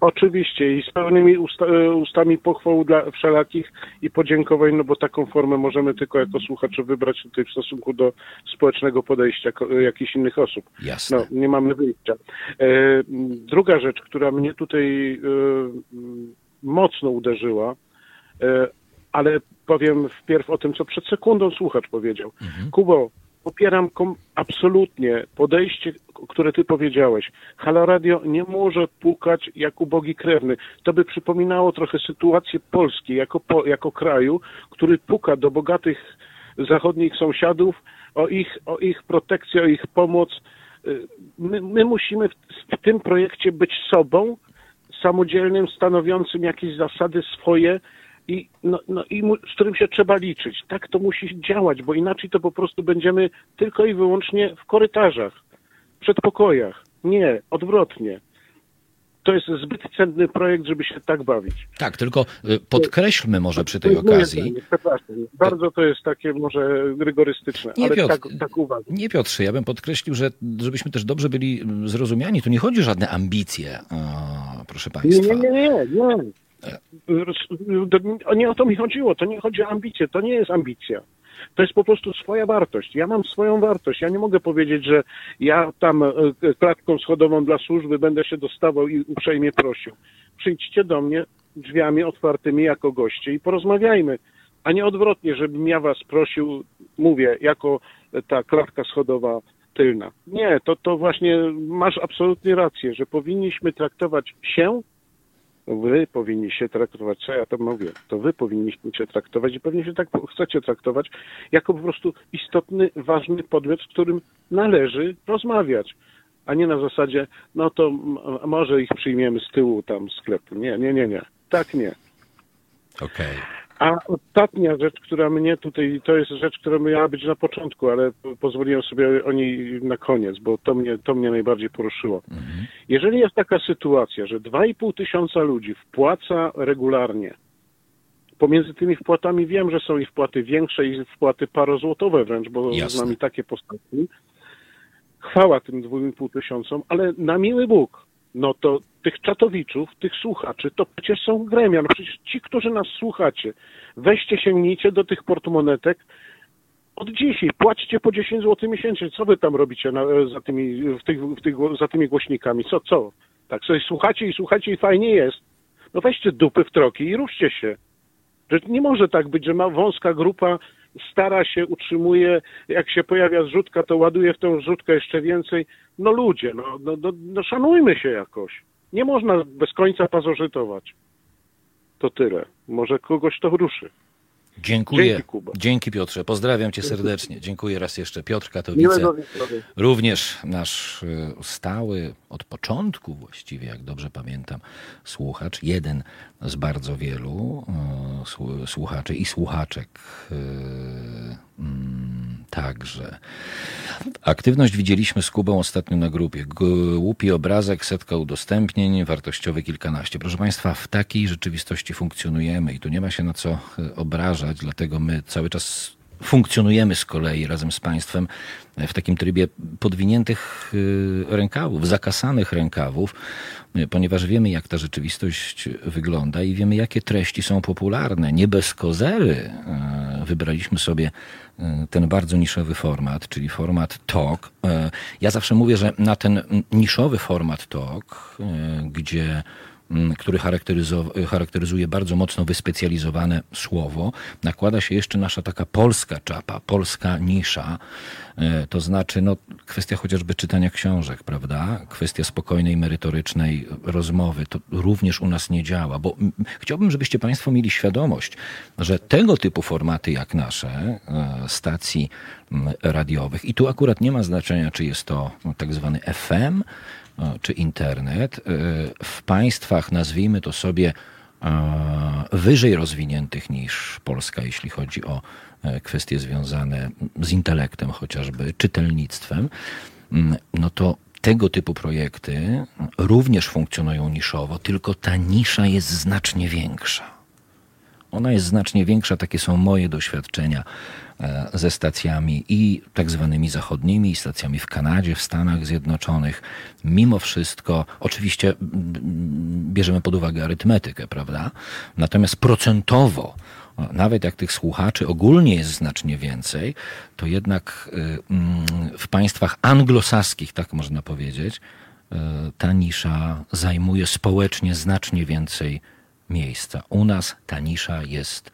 Oczywiście i z pełnymi usta, e, ustami pochwał dla wszelakich i podziękowań, no bo taką formę możemy tylko jako słuchacze wybrać tutaj w stosunku do społecznego podejścia e, jakichś innych osób. Jasne. No, nie mamy wyjścia. E, druga rzecz, która mnie tutaj e, mocno uderzyła, e, ale powiem wpierw o tym, co przed sekundą słuchacz powiedział. Kubo, popieram absolutnie podejście, które ty powiedziałeś. Halo Radio nie może pukać jak ubogi krewny. To by przypominało trochę sytuację Polski jako, po, jako kraju, który puka do bogatych zachodnich sąsiadów o ich, o ich protekcję, o ich pomoc. Y, My, my musimy w, w tym projekcie być sobą, samodzielnym, stanowiącym jakieś zasady swoje i, no, no, i mu, z którym się trzeba liczyć. Tak to musi działać, bo inaczej to po prostu będziemy tylko i wyłącznie w korytarzach, w przedpokojach. Nie, odwrotnie. to jest zbyt cenny projekt, żeby się tak bawić. Tak, tylko y, podkreślmy może przy tej okazji. Przepraszam, bardzo to jest takie może rygorystyczne, nie, ale Piotr, tak, tak uważam. Nie Piotrze, ja bym podkreślił, że żebyśmy też dobrze byli zrozumiani, tu nie chodzi o żadne ambicje, o, proszę Państwa. Nie, nie, nie, nie. Nie o to mi chodziło, to nie chodzi o ambicje, to nie jest ambicja. To jest po prostu swoja wartość. Ja mam swoją wartość. Ja nie mogę powiedzieć, że ja tam e, klatką schodową dla służby będę się dostawał i uprzejmie prosił. Przyjdźcie do mnie drzwiami otwartymi jako goście i porozmawiajmy. A nie odwrotnie, żebym ja was prosił, mówię, jako ta klatka schodowa tylna. Nie, to, to właśnie masz absolutnie rację, że powinniśmy traktować się wy powinniście traktować, co ja to mówię, to wy powinniście traktować i pewnie się tak chcecie traktować, jako po prostu istotny, ważny podmiot, z którym należy rozmawiać, a nie na zasadzie, no to może ich przyjmiemy z tyłu tam sklepu. Nie, nie, nie, nie. Tak nie. Okej. Okay. A ostatnia rzecz, która mnie tutaj, to jest rzecz, która miała być na początku, ale pozwoliłem sobie o niej na koniec, bo to mnie, to mnie najbardziej poruszyło. Mhm. Jeżeli jest taka sytuacja, że 2,5 tysiąca ludzi wpłaca regularnie, pomiędzy tymi wpłatami wiem, że są i wpłaty większe i wpłaty parozłotowe wręcz, bo Jasne. znam takie postaci. Chwała tym 2,5 tysiącom, ale na miły Bóg, no to tych czatowiczów, tych słuchaczy, to przecież są gremia. No przecież ci, którzy nas słuchacie, weźcie, sięgnijcie do tych portmonetek od dzisiaj, płaćcie po 10 zł miesięcznie. Co wy tam robicie na, za, tymi, w tych, w tych, za tymi głośnikami? Co, co? Tak sobie słuchacie i słuchacie i fajnie jest. No weźcie dupy w troki i ruszcie się. Że nie może tak być, że ma wąska grupa stara się, utrzymuje, jak się pojawia zrzutka, to ładuje w tą zrzutkę jeszcze więcej. No ludzie, no, no, no, no szanujmy się jakoś. Nie można bez końca pasożytować. To tyle. Może kogoś to ruszy. Dziękuję. Dzięki, Kuba. Dzięki Piotrze. Pozdrawiam cię serdecznie. Dziękuję raz jeszcze. Piotr Katowice. Również nasz y, stały od początku właściwie, jak dobrze pamiętam, słuchacz. Jeden z bardzo wielu y, słuchaczy i słuchaczek y, mm, także. Aktywność widzieliśmy z Kubą ostatnio na grupie. Głupi obrazek, setka udostępnień, wartościowy kilkanaście. Proszę Państwa, w takiej rzeczywistości funkcjonujemy i tu nie ma się na co obrażać, dlatego my cały czas funkcjonujemy z kolei razem z państwem w takim trybie podwiniętych y, rękawów, zakasanych rękawów, y, ponieważ wiemy, jak ta rzeczywistość wygląda i wiemy, jakie treści są popularne. Nie bez kozery y, wybraliśmy sobie ten bardzo niszowy format, czyli format talk. Ja zawsze mówię, że na ten niszowy format talk, gdzie który charakteryzuje bardzo mocno wyspecjalizowane słowo, nakłada się jeszcze nasza taka polska czapa, polska nisza, e, to znaczy no, kwestia chociażby czytania książek, prawda? Kwestia spokojnej, merytorycznej rozmowy, to również u nas nie działa, bo chciałbym, żebyście Państwo mieli świadomość, że tego typu formaty jak nasze, e, stacji radiowych, i tu akurat nie ma znaczenia, czy jest to tak zwany FM, czy internet e, w państwach, nazwijmy to sobie, e, wyżej rozwiniętych niż Polska, jeśli chodzi o e, kwestie związane z intelektem, chociażby czytelnictwem, mm, no to tego typu projekty również funkcjonują niszowo, tylko ta nisza jest znacznie większa. Ona jest znacznie większa, takie są moje doświadczenia E, ze stacjami i tak zwanymi zachodnimi, i stacjami w Kanadzie, w Stanach Zjednoczonych. Mimo wszystko, oczywiście bierzemy pod uwagę arytmetykę, prawda? Natomiast procentowo, nawet jak tych słuchaczy ogólnie jest znacznie więcej, to jednak y, w państwach anglosaskich, tak można powiedzieć, y, ta nisza zajmuje społecznie znacznie więcej miejsca. U nas ta nisza jest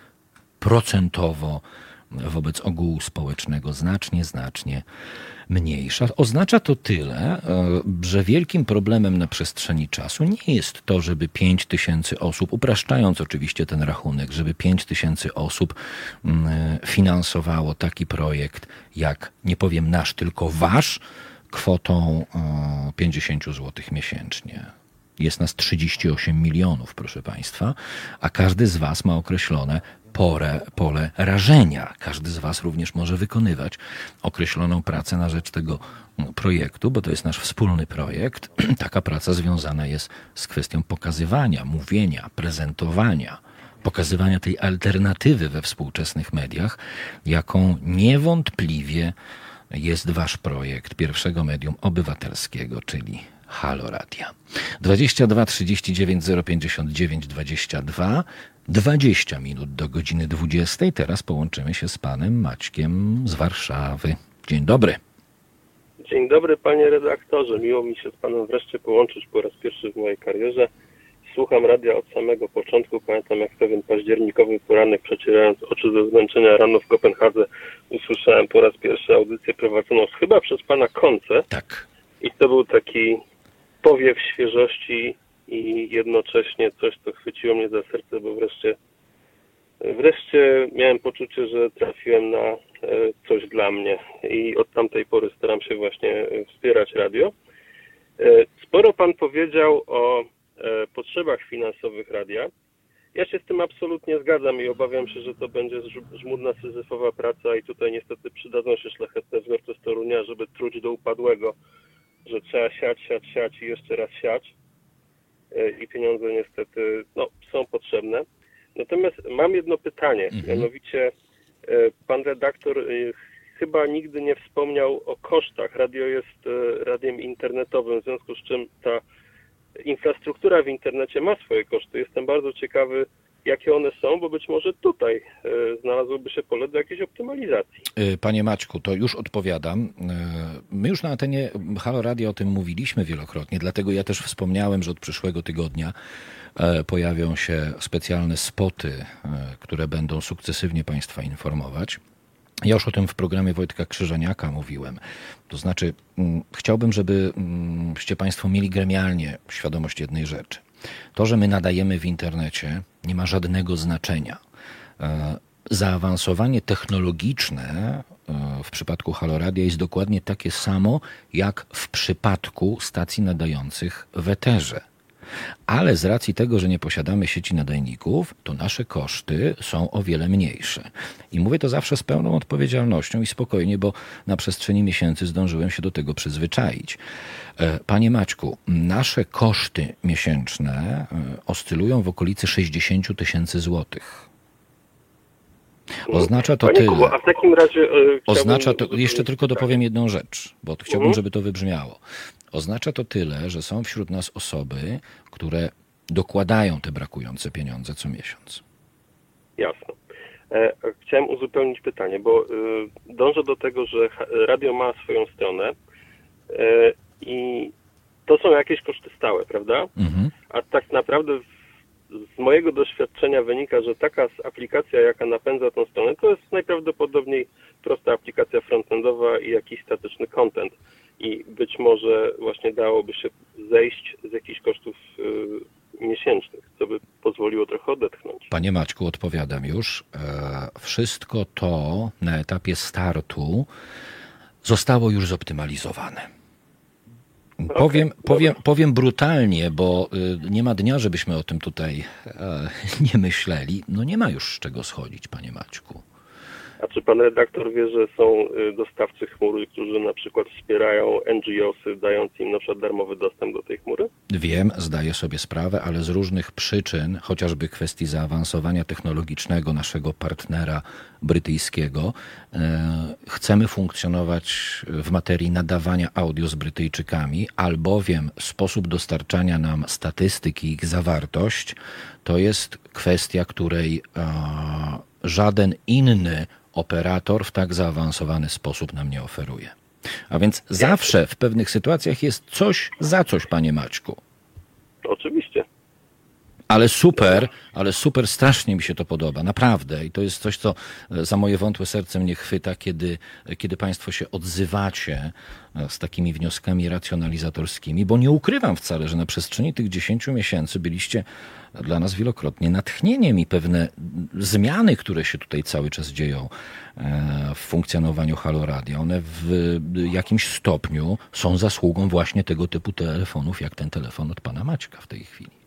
procentowo wobec ogółu społecznego znacznie, znacznie mniejsza. Oznacza to tyle, e, że wielkim problemem na przestrzeni czasu nie jest to, żeby 5 tysięcy osób, upraszczając oczywiście ten rachunek, żeby 5 tysięcy osób mm, finansowało taki projekt jak, nie powiem nasz, tylko wasz, kwotą 50 e, zł miesięcznie. Jest nas 38 milionów, proszę Państwa, a każdy z Was ma określone pole, pole rażenia. Każdy z Was również może wykonywać określoną pracę na rzecz tego mm, projektu, bo to jest nasz wspólny projekt. Taka praca związana jest z kwestią pokazywania, mówienia, prezentowania, pokazywania tej alternatywy we współczesnych mediach, jaką niewątpliwie jest Wasz projekt pierwszego medium obywatelskiego, czyli Halo Radia. 22 39 059 22 20 minut do godziny 20. Teraz połączymy się z panem Maćkiem z Warszawy. Dzień dobry. Dzień dobry panie redaktorze. Miło mi się z panem wreszcie połączyć po raz pierwszy w mojej karierze. Słucham radia od samego początku. Pamiętam jak pewien październikowy poranek przecierając oczy ze zmęczenia rano w Kopenhadze usłyszałem po raz pierwszy audycję prowadzoną chyba przez pana Konce. Tak. I to był taki powiew świeżości i jednocześnie coś, co chwyciło mnie za serce, bo wreszcie wreszcie miałem poczucie, że trafiłem na e, coś dla mnie i od tamtej pory staram się właśnie wspierać radio. E, sporo Pan powiedział o e, potrzebach finansowych radia. Ja się z tym absolutnie zgadzam i obawiam się, że to będzie żmudna, syzyfowa praca i tutaj niestety przydadzą się szlachetne wzorce Torunia, żeby truć do upadłego, że trzeba siać, siać, siać i jeszcze raz siać. E, i pieniądze niestety no, są potrzebne. Natomiast mam jedno pytanie, mhm. mianowicie e, pan redaktor e, chyba nigdy nie wspomniał o kosztach. Radio jest radiem internetowym, w związku z czym ta infrastruktura w internecie ma swoje koszty. Jestem bardzo ciekawy, jakie one są, bo być może tutaj e, znalazłoby się pole do jakiejś optymalizacji. E, panie Maćku, to już odpowiadam. E, my już na antenie Halo Radio o tym mówiliśmy wielokrotnie, dlatego ja też wspomniałem, że od przyszłego tygodnia pojawią się specjalne spoty, które będą sukcesywnie Państwa informować. Ja już o tym w programie Wojtka Krzyżeniaka mówiłem. To znaczy, mm, chciałbym, żebyście Państwo mieli gremialnie świadomość jednej rzeczy – to, że my nadajemy w internecie, nie ma żadnego znaczenia. E, zaawansowanie technologiczne e, w przypadku Haloradia jest dokładnie takie samo jak w przypadku stacji nadających w eterze. Ale z racji tego, że nie posiadamy sieci nadajników, to nasze koszty są o wiele mniejsze. I mówię to zawsze z pełną odpowiedzialnością i spokojnie, bo na przestrzeni miesięcy zdążyłem się do tego przyzwyczaić. E, panie Maćku, nasze koszty miesięczne e, oscylują w okolicy 60 tysięcy złotych. Oznacza to Panie tyle. Kubo, a w takim razie. Yy, Oznacza to, jeszcze tylko dopowiem jedną rzecz, bo chciałbym, mhm. żeby to wybrzmiało. Oznacza to tyle, że są wśród nas osoby, które dokładają te brakujące pieniądze co miesiąc. Jasne. E, chciałem uzupełnić pytanie, bo y, dążę do tego, że radio ma swoją stronę e, i to są jakieś koszty stałe, prawda? Mhm. A tak naprawdę z mojego doświadczenia wynika, że taka aplikacja, jaka napędza tą stronę, to jest najprawdopodobniej prosta aplikacja frontendowa i jakiś statyczny content i być może właśnie dałoby się zejść z jakichś kosztów y, miesięcznych, co by pozwoliło trochę odetchnąć. Panie Maćku, odpowiadam już. E, wszystko to na etapie startu zostało już zoptymalizowane. Okay, powiem, powiem, powiem brutalnie, bo y, nie ma dnia, żebyśmy o tym tutaj e, nie myśleli. No nie ma już z czego schodzić, panie Maćku. A czy pan redaktor wie, że są y, dostawcy chmury, którzy na przykład wspierają NGOsy, dając im na przykład darmowy dostęp do tej chmury? Wiem, zdaję sobie sprawę, ale z różnych przyczyn, chociażby kwestii zaawansowania technologicznego naszego partnera brytyjskiego, e, chcemy funkcjonować w materii nadawania audio z Brytyjczykami, albowiem sposób dostarczania nam statystyki ich zawartość to jest kwestia, której żaden inny operator w tak zaawansowany sposób nam nie oferuje. A więc zawsze w pewnych sytuacjach jest coś za coś, panie Maćku. Ale super, ale super, strasznie mi się to podoba, naprawdę. I to jest coś, co e, za moje wątłe serce mnie chwyta, kiedy, kiedy Państwo się odzywacie e, z takimi wnioskami racjonalizatorskimi, bo nie ukrywam wcale, że na przestrzeni tych 10 miesięcy byliście dla nas wielokrotnie natchnieniem i pewne zmiany, które się tutaj cały czas dzieją e, w funkcjonowaniu Halo Radio, one w jakimś stopniu są zasługą właśnie tego typu telefonów, jak ten telefon od pana Maćka w tej chwili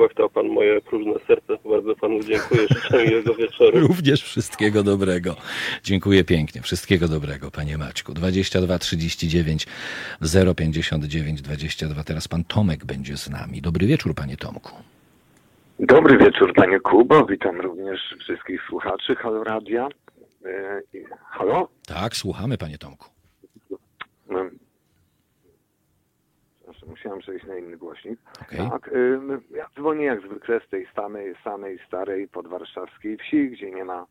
połechtał pan moje próżne serce. Bardzo panu dziękuję. Życzę miłego wieczoru. Również wszystkiego dobrego. Dziękuję pięknie. Wszystkiego dobrego, panie Maćku. 22 39 059 22. Teraz pan Tomek będzie z nami. Dobry wieczór, panie Tomku. Dobry wieczór, panie Kubo. Witam również wszystkich słuchaczy Halo Radia. E, Halo? Tak, słuchamy, panie Tomku. Musiałem przejść na inny głośnik. Okej. Tak, ym, ja dzwonię jak zwykle z tej samej, samej starej podwarszawskiej wsi, gdzie nie ma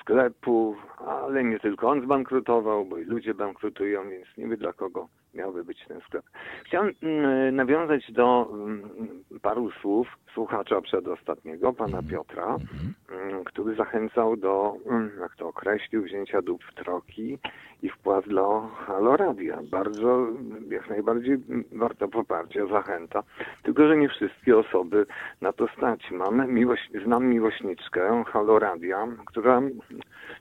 sklepu, ale nie tylko on zbankrutował, bo i ludzie bankrutują, więc nie wiem dla kogo miałby być ten sklep. Chciałem mm, nawiązać do mm, paru słów słuchacza przedostatniego, pana Piotra, mm, który zachęcał do, mm, jak to określił, wzięcia dób w troki i wpłat dla Haloradia. Bardzo, jak najbardziej warto poparcia, zachęta. Tylko, że nie wszystkie osoby na to stać. Miłość, znam miłośniczkę Haloradia, która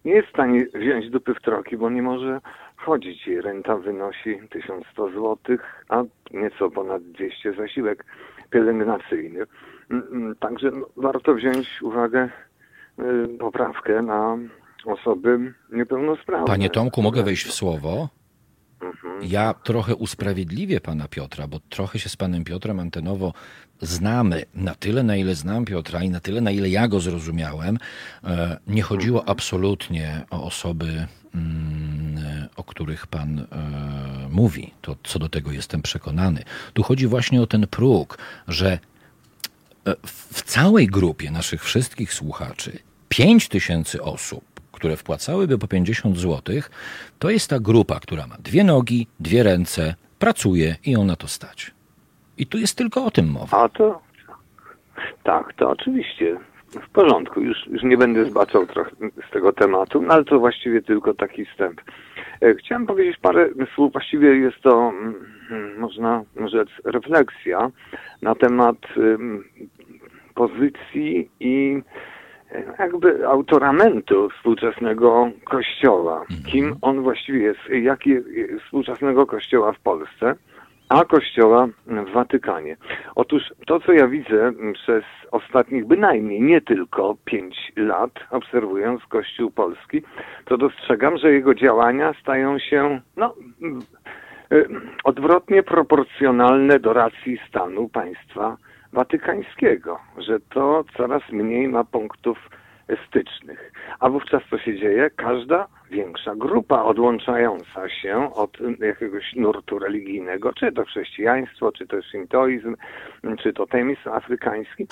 nie jest w stanie wziąć dupy w troki, bo nie może chodzić. Jej renta wynosi 1100 zł, a nieco ponad 200 zasiłek pielęgnacyjny. Mm, mm, Także warto wziąć uwagę, poprawkę na osoby niepełnosprawne. Panie Tomku, mogę wejść w słowo? Mhm. Ja trochę usprawiedliwię pana Piotra, bo trochę się z panem Piotrem antenowo znamy. Na tyle, na ile znam Piotra i na tyle, na ile ja go zrozumiałem, e, nie chodziło absolutnie o osoby, mm, o których pan e, mówi. To co do tego jestem przekonany. Tu chodzi właśnie o ten próg, że e, w całej grupie naszych wszystkich słuchaczy 5 tysięcy osób, które wpłacałyby po 50 zł, to jest ta grupa, która ma dwie nogi, dwie ręce, pracuje i ją na to stać. I tu jest tylko o tym mowa. A to tak, to oczywiście w porządku. Już, już nie będę zbaczał trochę z tego tematu, no ale to właściwie tylko taki wstęp. E, Chciałem powiedzieć parę słów, właściwie jest to, mm, można rzec, refleksja na temat pozycji i jakby autoramentu współczesnego kościoła. Kim on właściwie jest, jaki współczesnego kościoła w Polsce, a kościoła w Watykanie. Otóż to, co ja widzę przez ostatnich bynajmniej nie tylko pięć lat, obserwując Kościół Polski, to dostrzegam, że jego działania stają się no, mm, y, odwrotnie proporcjonalne do racji stanu państwa watykańskiego, że to coraz mniej ma punktów stycznych. A wówczas co się dzieje? Każda większa grupa odłączająca się od jakiegoś nurtu religijnego, czy to chrześcijaństwo, czy to szintoizm, czy to temis afrykański,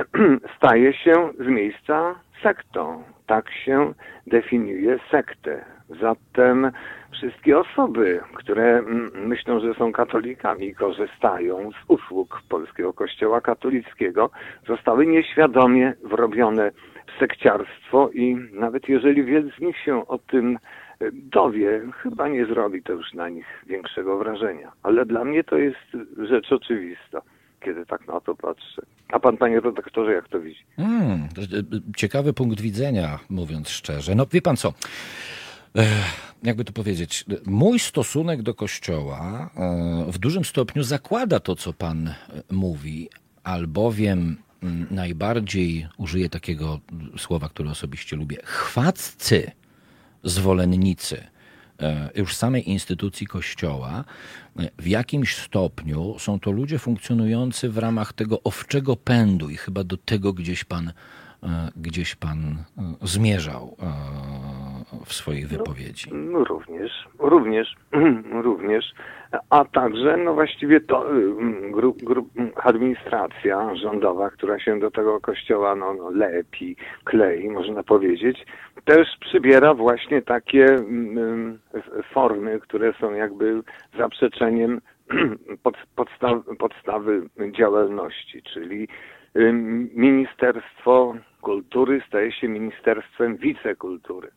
staje się z miejsca sektą. Tak się definiuje sektę. Zatem wszystkie osoby, które mm, myślą, że są katolikami, korzystają z usług Polskiego Kościoła Katolickiego, zostały nieświadomie wrobione w sekciarstwo i nawet jeżeli wielu z nich się o tym e, dowie, chyba nie zrobi to już na nich większego wrażenia. Ale dla mnie to jest rzecz oczywista, kiedy tak na to patrzę. A pan, panie redaktorze, jak to widzi? Hmm, ciekawy punkt widzenia, mówiąc szczerze. No wie pan co, jakby to powiedzieć, mój stosunek do Kościoła e, w dużym stopniu zakłada to, co pan e, mówi, albowiem mm, najbardziej użyję takiego słowa, które osobiście lubię, chwaccy, zwolennicy e, już samej instytucji Kościoła, w jakimś stopniu są to ludzie funkcjonujący w ramach tego owczego pędu i chyba do tego gdzieś pan, gdzieś pan zmierzał w swojej wypowiedzi. No, również, również, również, a także no właściwie to gru, administracja rządowa, która się do tego kościoła no, no, lepi, klei, można powiedzieć, też przybiera właśnie takie mm, formy, które są jakby zaprzeczeniem pod, podstaw, podstawy działalności, czyli ym, Ministerstwo Kultury staje się Ministerstwem Wicekultury.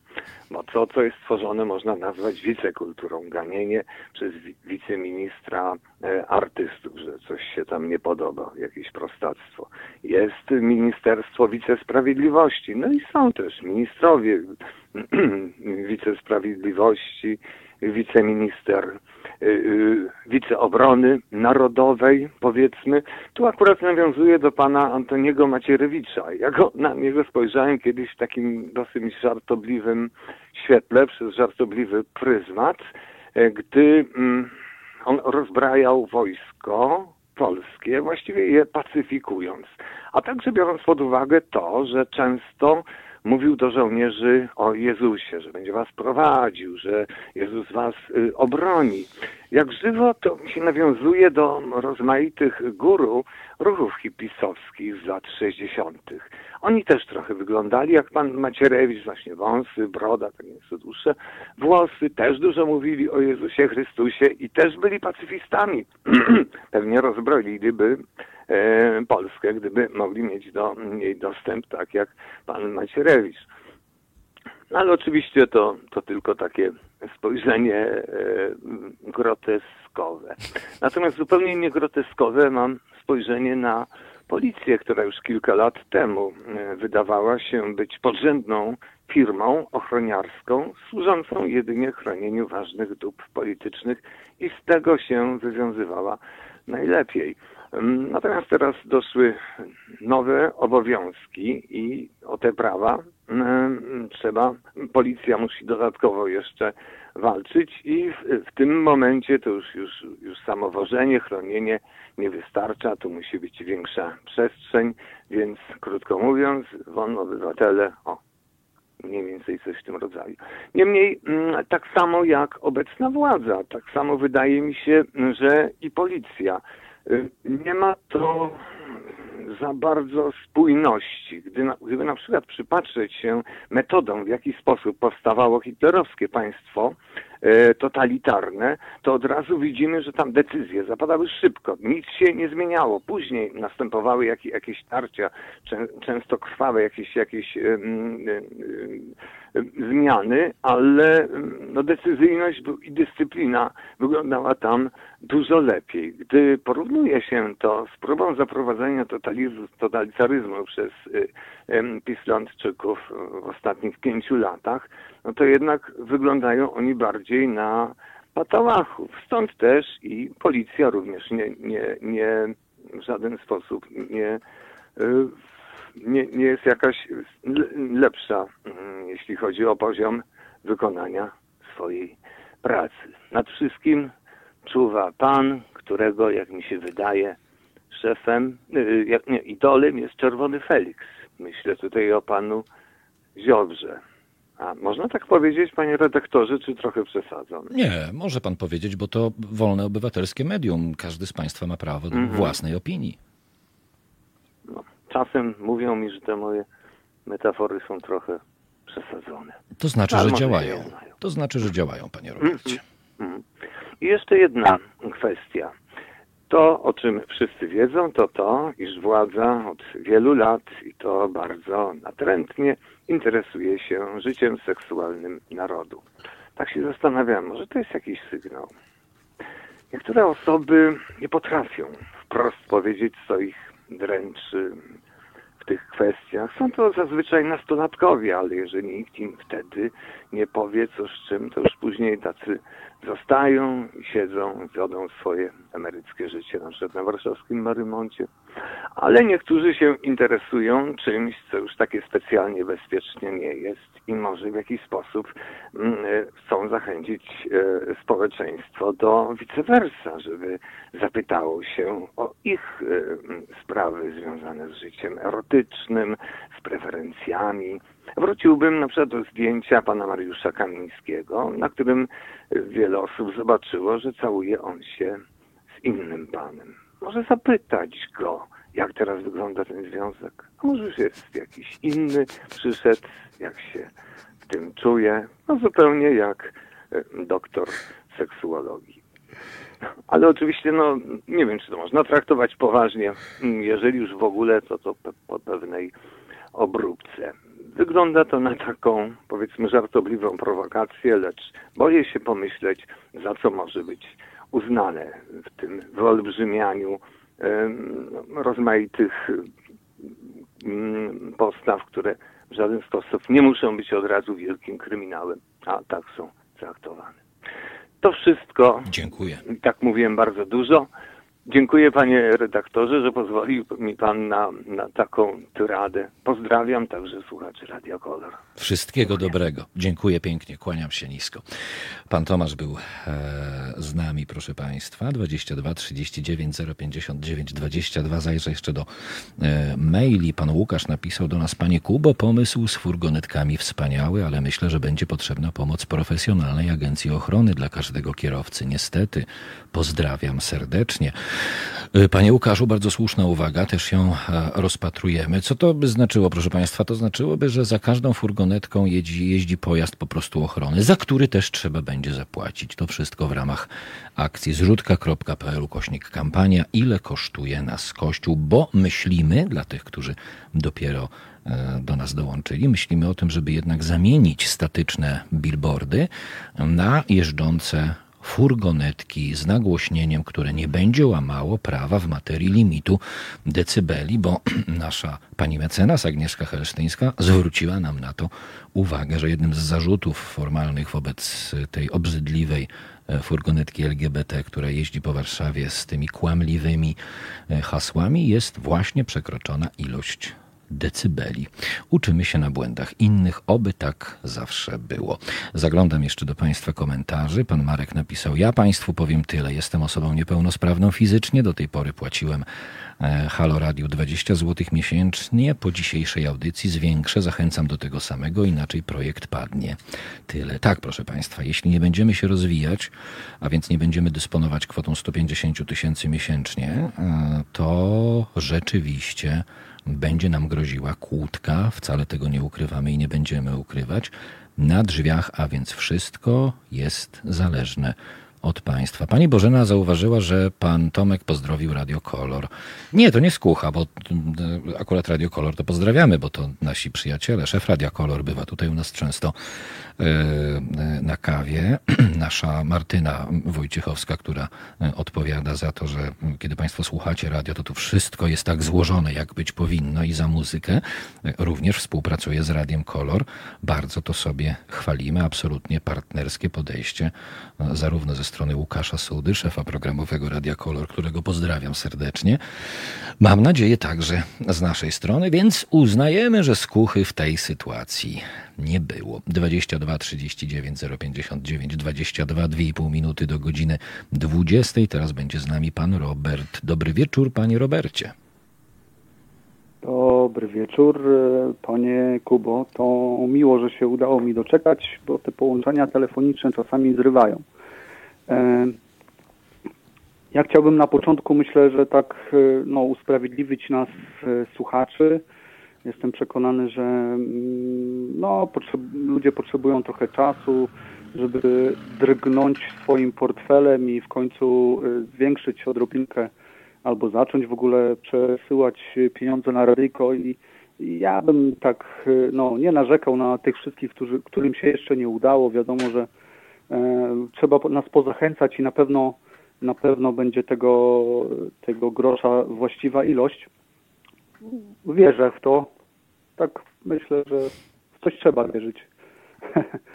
Bo to, co jest tworzone, można nazwać wicekulturą. Ganienie przez wi- wiceministra e, artystów, że coś się tam nie podoba, jakieś prostactwo. Jest Ministerstwo Wicesprawiedliwości. No i są też ministrowie Wicesprawiedliwości, wiceminister y, wiceobrony narodowej, powiedzmy. Tu akurat nawiązuje do pana Antoniego Macierewicza. Ja go, na niego spojrzałem kiedyś w takim dosyć żartobliwym świetle, przez żartobliwy pryzmat, e, gdy mm, on rozbrajał wojsko polskie, właściwie je pacyfikując. A także biorąc pod uwagę to, że często mówił do żołnierzy o Jezusie, że będzie was prowadził, że Jezus was y, obroni. Jak żywo to się nawiązuje do rozmaitych guru ruchów hipisowskich z lat 60. Oni też trochę wyglądali jak pan Macierewicz, właśnie wąsy, broda, tak nieco dłuższe, włosy, też dużo mówili o Jezusie Chrystusie i też byli pacyfistami. Pewnie rozbroiliby Polskę, gdyby mogli mieć do niej dostęp, tak jak pan Macierewicz. No ale oczywiście to, to tylko takie spojrzenie e, groteskowe. Natomiast zupełnie niegroteskowe mam spojrzenie na policję, która już kilka lat temu e, wydawała się być podrzędną firmą ochroniarską służącą jedynie chronieniu ważnych dóbr politycznych i z tego się wywiązywała najlepiej. Natomiast teraz doszły nowe obowiązki i o te prawa trzeba, policja musi dodatkowo jeszcze walczyć i w, w, tym momencie to już, już, już samowożenie, chronienie nie wystarcza, tu musi być większa przestrzeń, więc krótko mówiąc, won obywatele, o, mniej więcej coś w tym rodzaju. Niemniej, tak samo jak obecna władza, tak samo wydaje mi się, że i policja nie ma to za bardzo spójności. Gdy na, gdyby na przykład przypatrzeć się metodą, w jaki sposób powstawało hitlerowskie państwo e, totalitarne, to od razu widzimy, że tam decyzje zapadały szybko, nic się nie zmieniało. Później następowały jak, jakieś tarcia, czę, często krwawe, jakieś, jakieś e, zmiany, ale no, decyzyjność i dyscyplina wyglądała tam dużo lepiej. Gdy porównuje się to z próbą zaprowadzenia totalitaryzmu przez y, Pislandczyków w ostatnich pięciu latach, no to jednak wyglądają oni bardziej na patałachów. Stąd też i policja również nie, nie, nie w żaden sposób nie y, nie, nie jest jakaś lepsza, mm, jeśli chodzi o poziom wykonania swojej pracy. Nad wszystkim czuwa pan, którego, jak mi się wydaje, szefem, y, jak nie, idolem jest Czerwony Felix. Myślę tutaj o panu Ziobrze. A można tak powiedzieć, panie redaktorze, czy trochę przesadzam? Nie, może pan powiedzieć, bo to wolne obywatelskie medium. Każdy z państwa ma prawo do mm -hmm. własnej opinii. Czasem mówią mi, że te moje metafory są trochę przesadzone. To znaczy, że działają. To znaczy, że działają, panie Robercie. Mm, mm. I jeszcze jedna kwestia. To, o czym wszyscy wiedzą, to to, iż władza od wielu lat i to bardzo natrętnie interesuje się życiem seksualnym narodu. Tak się zastanawiam, może to jest jakiś sygnał. Niektóre osoby nie potrafią wprost powiedzieć, co ich dręczy w tych kwestiach. Są to zazwyczaj nastolatkowie, ale jeżeli nikt im wtedy nie powie co z czym, to już później tacy zostają siedzą, wiodą swoje emeryckie życie, na przykład na warszawskim Marymoncie. Ale niektórzy się interesują czymś, co już takie specjalnie bezpiecznie nie jest i może w jakiś sposób mm, chcą zachęcić e, społeczeństwo do vice versa, żeby zapytało się o ich e, sprawy związane z życiem erotycznym, z preferencjami. Wróciłbym na przykład do zdjęcia pana Mariusza Kamińskiego, na którym wiele osób zobaczyło, że całuje on się z innym panem. Może zapytać go, jak teraz wygląda ten związek. A może już jest jakiś inny, przyszedł, jak się w tym czuje. No zupełnie jak e, doktor seksuologii. Ale oczywiście, no, nie wiem, czy to można traktować poważnie. Jeżeli już w ogóle, to to po pewnej obróbce. Wygląda to na taką, powiedzmy, żartobliwą prowokację, lecz boję się pomyśleć, za co może być uznane w tym wyolbrzymianiu rozmaitych postaw, które w żaden sposób nie muszą być od razu wielkim kryminałem, a tak są traktowane. To wszystko. Dziękuję. Tak mówiłem bardzo dużo. Dziękuję panie redaktorze, że pozwolił mi pan na, na taką tyradę. Pozdrawiam także słuchaczy Radio Kolor. Wszystkiego dobrego. Dziękuję pięknie, kłaniam się nisko. Pan Tomasz był e, z nami, proszę Państwa. 22 39 059 22. Zajrzę jeszcze do e, maili. Pan Łukasz napisał do nas, Panie Kubo, pomysł z furgonetkami wspaniały, ale myślę, że będzie potrzebna pomoc profesjonalnej agencji ochrony dla każdego kierowcy. Niestety, pozdrawiam serdecznie. E, Panie Łukaszu, bardzo słuszna uwaga, też ją e, rozpatrujemy. Co to by znaczyło, proszę Państwa? To znaczyłoby, że za każdą furgonetką jeździ, jeździ pojazd po prostu ochrony, za który też trzeba będzie zapłacić. To wszystko w ramach akcji zrzutka.pl kośnik kampania. Ile kosztuje nas Kościół? Bo myślimy, dla tych, którzy dopiero e, do nas dołączyli, myślimy o tym, żeby jednak zamienić statyczne billboardy na jeżdżące furgonetki z nagłośnieniem, które nie będzie łamało prawa w materii limitu decybeli, bo nasza pani mecenas Agnieszka Helsztyńska zwróciła nam na to uwagę, że jednym z zarzutów formalnych wobec tej obrzydliwej e, furgonetki LGBT, która jeździ po Warszawie z tymi kłamliwymi e, hasłami, jest właśnie przekroczona ilość decybeli. Uczymy się na błędach innych, oby tak zawsze było. Zaglądam jeszcze do Państwa komentarzy. Pan Marek napisał: Ja Państwu powiem tyle. Jestem osobą niepełnosprawną fizycznie. Do tej pory płaciłem e, Halo Radio 20 zł miesięcznie. Po dzisiejszej audycji zwiększę. Zachęcam do tego samego, inaczej projekt padnie. Tyle. Tak, proszę Państwa, jeśli nie będziemy się rozwijać, a więc nie będziemy dysponować kwotą 150 tysięcy miesięcznie, e, to rzeczywiście będzie nam groziła kłódka, wcale tego nie ukrywamy i nie będziemy ukrywać, na drzwiach, a więc wszystko jest zależne od państwa. Pani Bożena zauważyła, że pan Tomek pozdrowił Radio Kolor. Nie, to nie skucha, bo akurat Radio Kolor to pozdrawiamy, bo to nasi przyjaciele. Szef Radio Kolor bywa tutaj u nas często e, na kawie. Nasza Martyna Wojciechowska, która odpowiada za to, że kiedy państwo słuchacie radio, to tu wszystko jest tak złożone, jak być powinno i za muzykę. Również współpracuje z Radiem Kolor. Bardzo to sobie chwalimy. Absolutnie partnerskie podejście zarówno ze strony Łukasza Sudy, szefa programowego Radia Kolor, którego pozdrawiam serdecznie. Mam nadzieję także z naszej strony, więc uznajemy, że skuchy w tej sytuacji nie było. 22 39 059 22 2,5 minuty do godziny 20. Teraz będzie z nami pan Robert. Dobry wieczór, panie Robercie. Dobry wieczór, panie Kubo. To miło, że się udało mi doczekać, bo te połączenia telefoniczne czasami zrywają. Ja chciałbym na początku, myślę, że tak no, usprawiedliwić nas słuchaczy. Jestem przekonany, że mm, no, potrzeb ludzie potrzebują trochę czasu, żeby drgnąć swoim portfelem i w końcu zwiększyć odrobinkę albo zacząć w ogóle przesyłać pieniądze na radyjko i ja bym tak no, nie narzekał na tych wszystkich, którzy, którym się jeszcze nie udało. Wiadomo, że e, trzeba nas pozachęcać i na pewno na pewno będzie tego, tego grosza właściwa ilość. Wierzę w to. Tak myślę, że w coś trzeba wierzyć.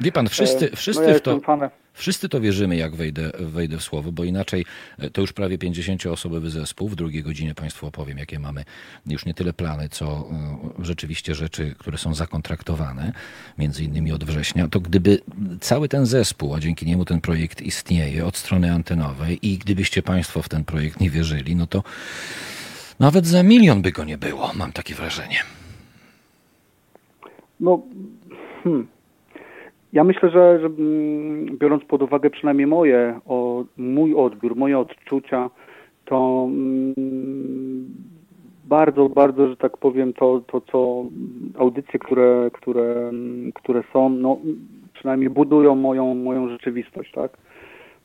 Wie pan, wszyscy, wszyscy no ja w to... Fanem. Wszyscy to wierzymy, jak wejdę, wejdę w słowo, bo inaczej e, to już prawie 50-osobowy zespół. W drugiej godzinie Państwu opowiem, jakie mamy już nie tyle plany, co e, rzeczywiście rzeczy, które są zakontraktowane, między innymi od września. To gdyby cały ten zespół, a dzięki niemu ten projekt istnieje od strony antenowej i gdybyście Państwo w ten projekt nie wierzyli, no to nawet za milion by go nie było, mam takie wrażenie. No, hmm. Ja myślę, że, że biorąc pod uwagę przynajmniej moje, o, mój odbiór, moje odczucia, to mm, bardzo, bardzo, że tak powiem, to, to co audycje, które, które, które są, no, przynajmniej budują moją, moją rzeczywistość, tak?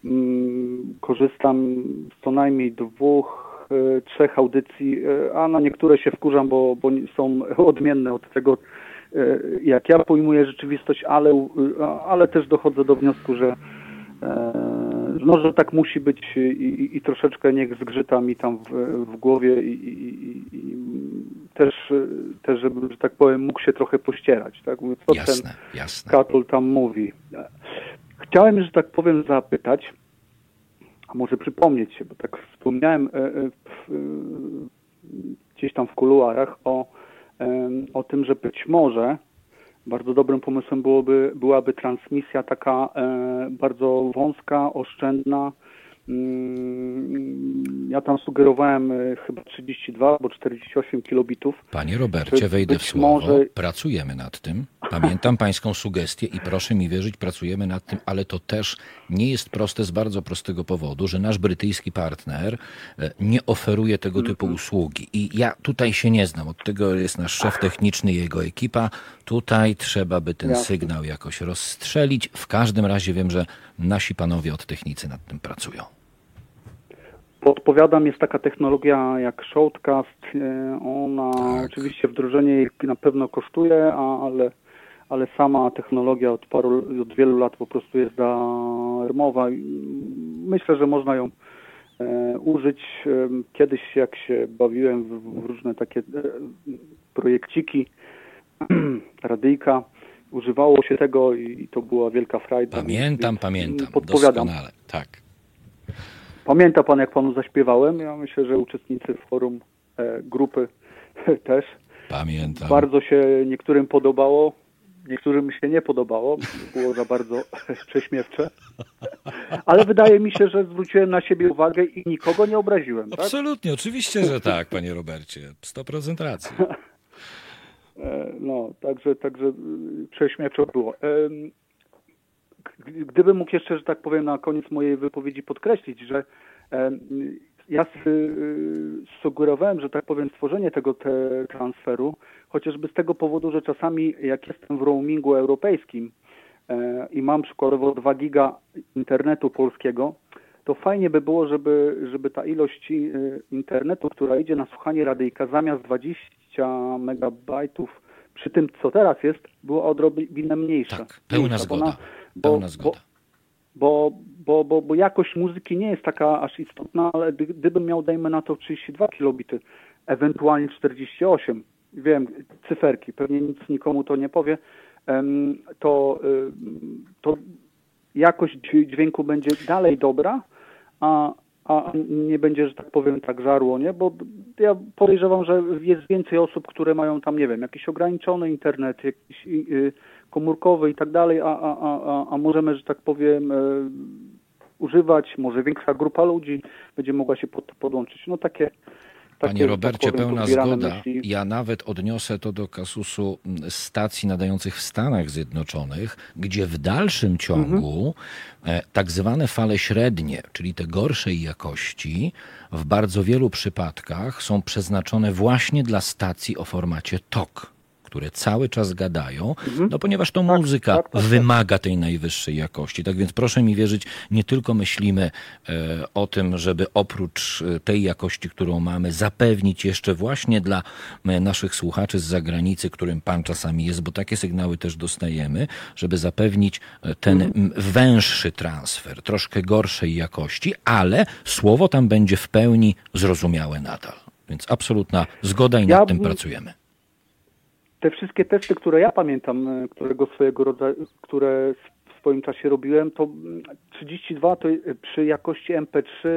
Mm, korzystam z co najmniej dwóch, e, trzech audycji, e, a na niektóre się wkurzam, bo, bo są odmienne od tego, jak ja pojmuję rzeczywistość, ale, ale też dochodzę do wniosku, że e, no, że tak musi być i, i troszeczkę niech zgrzyta mi tam w, w głowie i, i, i, też, też, żeby, że tak powiem, mógł się trochę pościerać, tak? co jasne, ten jasne. Katul tam mówi. Chciałem, że tak powiem, zapytać, a może przypomnieć się, bo tak wspomniałem e, e, w, gdzieś tam w kuluarach o, o tym, że być może bardzo dobrym pomysłem byłoby, byłaby transmisja taka bardzo wąska, oszczędna, ja tam sugerowałem e, chyba 32 albo 48 kilobitów. Panie Robercie, wejdę w słowo. Może... Pracujemy nad tym. Pamiętam pańską sugestię i proszę mi wierzyć, pracujemy nad tym, ale to też nie jest proste z bardzo prostego powodu, że nasz brytyjski partner e, nie oferuje tego typu mm -hmm. usługi. I ja tutaj się nie znam. Od tego jest nasz szef techniczny i jego ekipa. Tutaj trzeba by ten sygnał jakoś rozstrzelić. W każdym razie wiem, że nasi panowie od technicy nad tym pracują. Podpowiadam, jest taka technologia jak Shoutcast. E, ona tak. oczywiście wdrożenie jej na pewno kosztuje, ale, ale sama technologia od paru, od wielu lat po prostu jest darmowa. Myślę, że można ją e, użyć. E, kiedyś jak się bawiłem w, w różne takie projekciki, radyjka, używało się tego i to była wielka frajda. Pamiętam, pamiętam, podpowiadam. doskonale, tak. Pamięta Pan, jak Panu zaśpiewałem? Ja myślę, że uczestnicy forum e, grupy też. Pamiętam. Bardzo się niektórym podobało, niektórym się nie podobało. Było za bardzo prześmiewcze. Ale wydaje mi się, że zwróciłem na siebie uwagę i nikogo nie obraziłem. Tak? Absolutnie, oczywiście, że tak, panie Robercie. 100% racji. E, no, także, także y, prześmiewczo było. Gdybym mógł jeszcze, że tak powiem, na koniec mojej wypowiedzi podkreślić, że ja sugerowałem, że tak powiem, stworzenie tego te transferu, chociażby z tego powodu, że czasami jak jestem w roamingu europejskim e, i mam przykładowo 2 giga internetu polskiego, to fajnie by było, żeby, żeby ta ilość e, internetu, która idzie na słuchanie radyjka, zamiast 20 megabajtów przy tym, co teraz jest, była odrobinę mniejsza. Tak, pełna mniejsza, zgoda. Bo, zgoda. Bo, bo, bo, bo jakość muzyki nie jest taka aż istotna, ale gdybym miał, dajmy na to 32 kilobity, ewentualnie 48, wiem, cyferki, pewnie nic nikomu to nie powie, to, y, to jakość dźwięku będzie dalej dobra, a, a nie będzie, że tak powiem, tak żarło, nie? Bo ja podejrzewam, że jest więcej osób, które mają tam, nie wiem, jakiś ograniczony internet, jakiś komórkowy i tak dalej, a, a, a, a możemy, że tak powiem, e, używać, może większa grupa ludzi będzie mogła się pod, podłączyć. No takie Panie Robercie, pełna zgoda. Myśli. Ja nawet odniosę to do kasusu stacji nadających w Stanach Zjednoczonych, gdzie w dalszym ciągu mhm. tak zwane fale średnie, czyli te gorszej jakości, w bardzo wielu przypadkach są przeznaczone właśnie dla stacji o formacie TOK które cały czas gadają, mhm. no ponieważ to tak, muzyka tak, tak, wymaga tej najwyższej jakości. Tak więc proszę mi wierzyć, nie tylko myślimy e, o tym, żeby oprócz e, tej jakości, którą mamy, zapewnić jeszcze właśnie dla e, naszych słuchaczy z zagranicy, którym pan czasami jest, bo takie sygnały też dostajemy, żeby zapewnić ten mhm. węższy transfer, troszkę gorszej jakości, ale słowo tam będzie w pełni zrozumiałe nadal. Więc absolutna zgoda i nad ja, tym pracujemy te wszystkie testy, które ja pamiętam, e, którego swojego rodzaju, które w swoim czasie robiłem, to 32 mm, to e, przy jakości MP3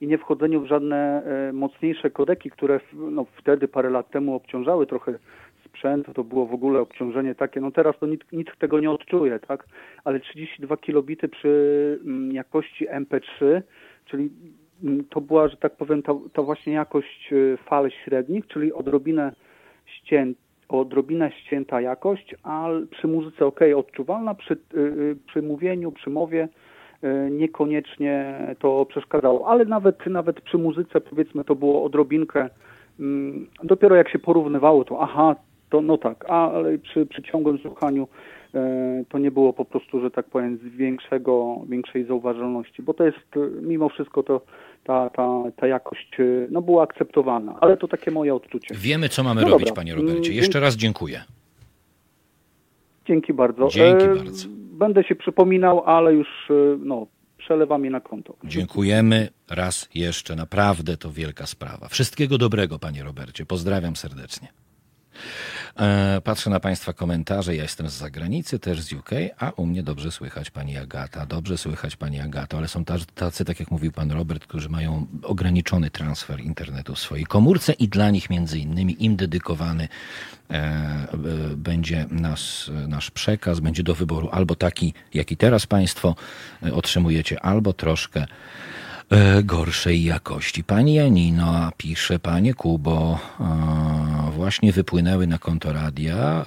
i nie wchodzeniu w żadne e, mocniejsze kodeki, które no, wtedy parę lat temu obciążały trochę sprzęt, to było w ogóle obciążenie takie, no teraz to nikt, nikt tego nie odczuje, tak? Ale 32 kilobity przy mm, jakości MP3, czyli mm, to była, że tak powiem, ta, ta właśnie jakość fal średnich, czyli odrobinę ścięta odrobinę ścięta jakość, a przy muzyce ok, odczuwalna, przy, y, y, przy mówieniu, przy mowie y, niekoniecznie to przeszkadzało, ale nawet, nawet przy muzyce powiedzmy to było odrobinkę, mm, dopiero jak się porównywało to aha, to no tak, ale przy, przy ciągłym słuchaniu to nie było po prostu, że tak powiem, z większego, większej zauważalności, bo to jest mimo wszystko to ta, ta, ta jakość no, była akceptowalna, ale to takie moje odczucie. Wiemy, co mamy no robić, dobra. panie Robercie. Mm, Jeszcze raz dziękuję. Dzięki bardzo. Dzięki e, bardzo. Będę się przypominał, ale już e, no, przelewam je na konto. Dziękujemy raz jeszcze. Naprawdę to wielka sprawa. Wszystkiego dobrego, panie Robercie. Pozdrawiam serdecznie. E, patrzę na Państwa komentarze. Ja jestem z zagranicy, też z UK, a u mnie dobrze słychać Pani Agata. Dobrze słychać Pani Agato, ale są tacy, tak jak mówił Pan Robert, którzy mają ograniczony transfer internetu w swojej komórce i dla nich między innymi im dedykowany e, będzie nasz, nasz przekaz, będzie do wyboru albo taki, jaki teraz Państwo e, otrzymujecie, albo troszkę E, gorszej jakości. Pani Janino pisze, panie Kubo, e, właśnie wypłynęły na konto radia,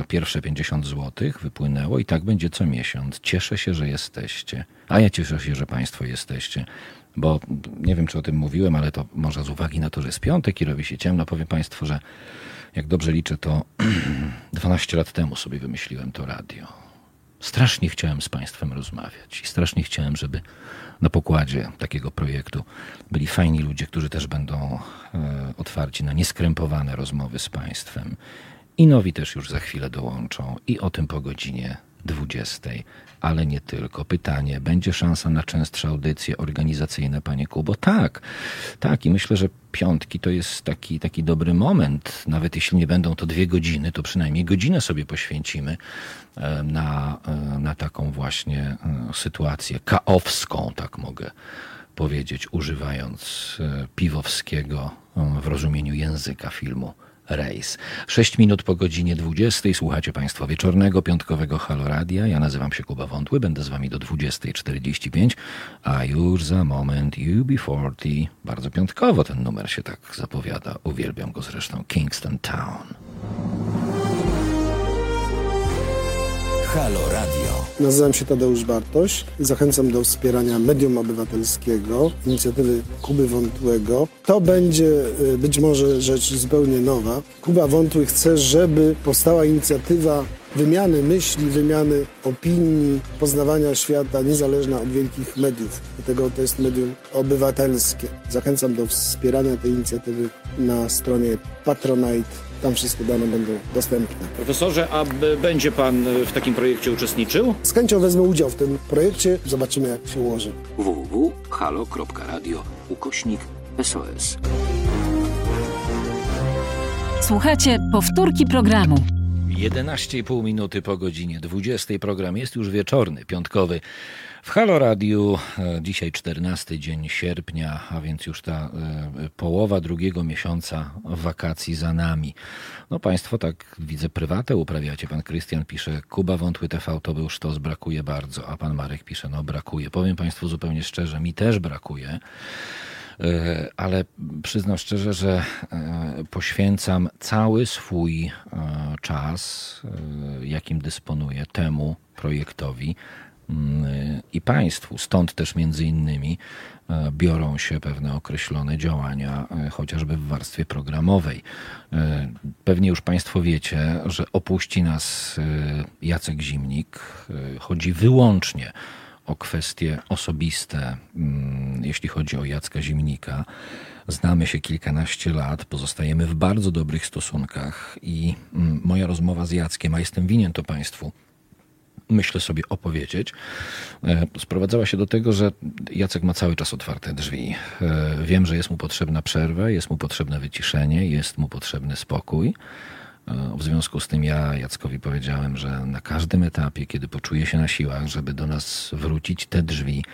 e, pierwsze 50 zł wypłynęło i tak będzie co miesiąc. Cieszę się, że jesteście. A ja cieszę się, że państwo jesteście. Bo nie wiem, czy o tym mówiłem, ale to może z uwagi na to, że jest piątek i robi się ciemno, powiem państwu, że jak dobrze liczę, to 12 lat temu sobie wymyśliłem to radio. Strasznie chciałem z państwem rozmawiać i strasznie chciałem, żeby na pokładzie takiego projektu byli fajni ludzie, którzy też będą e, otwarci na nieskrępowane rozmowy z państwem. I nowi też już za chwilę dołączą i o tym po godzinie 20 ale nie tylko. Pytanie, będzie szansa na częstsze audycje organizacyjne, panie Kubo? Tak, tak i myślę, że piątki to jest taki, taki dobry moment. Nawet jeśli nie będą to dwie godziny, to przynajmniej godzinę sobie poświęcimy e, na, e, na taką właśnie e, sytuację kaowską, tak mogę powiedzieć, używając piwowskiego w rozumieniu języka filmu rejs. 6 minut po godzinie 20. Słuchacie Państwo wieczornego, piątkowego Haloradia. Ja nazywam się Kuba Wątły, będę z Wami do 20.45, a już za moment UB40. Bardzo piątkowo ten numer się tak zapowiada. Uwielbiam go zresztą. Kingston Town. Halo Radio. Nazywam się Tadeusz Bartoś zachęcam do wspierania medium obywatelskiego, inicjatywy Kuby Wątłego. To będzie y, być może rzecz zupełnie nowa. Kuba Wątły chce, żeby powstała inicjatywa wymiany myśli, wymiany opinii, poznawania świata niezależna od wielkich mediów. Dlatego to jest medium obywatelskie. Zachęcam do wspierania tej inicjatywy na stronie Patronite tam wszystkie dane będą dostępne. Profesorze, a będzie Pan w takim projekcie uczestniczył? Z chęcią wezmę udział w tym projekcie. Zobaczymy, jak się ułoży. www.halo.radio ukośnik SOS. Słuchajcie, powtórki programu. 11,5 minuty po godzinie 20. Program jest już wieczorny, piątkowy. W Halo Radiu e, dzisiaj 14 dzień sierpnia, a więc już ta e, połowa drugiego miesiąca wakacji za nami. No Państwo tak widzę prywatę uprawiacie. Pan Krystian pisze, Kuba Wątły TV to był sztos, brakuje bardzo. A pan Marek pisze, no brakuje. Powiem Państwu zupełnie szczerze, mi też brakuje e, ale przyznam szczerze, że poświęcam cały swój czas, jakim dysponuję temu projektowi, i państwu. Stąd też między innymi e, biorą się pewne określone działania, e, chociażby w warstwie programowej. E, pewnie już Państwo wiecie, że opuści nas Jacek Zimnik. Chodzi wyłącznie o kwestie osobiste, mm, jeśli chodzi o Jacka Zimnika. Znamy się kilkanaście lat, pozostajemy w bardzo dobrych stosunkach i mm, moja rozmowa z Jackiem, a jestem winien to Państwu, myślę sobie opowiedzieć, e, sprowadzała się do tego, że Jacek ma cały czas otwarte drzwi. E, wiem, że jest mu potrzebna przerwa, jest mu potrzebne wyciszenie, jest mu potrzebny spokój. E, w związku z tym ja Jackowi powiedziałem, że na każdym etapie, kiedy poczuje się na siłach, żeby do nas wrócić, te drzwi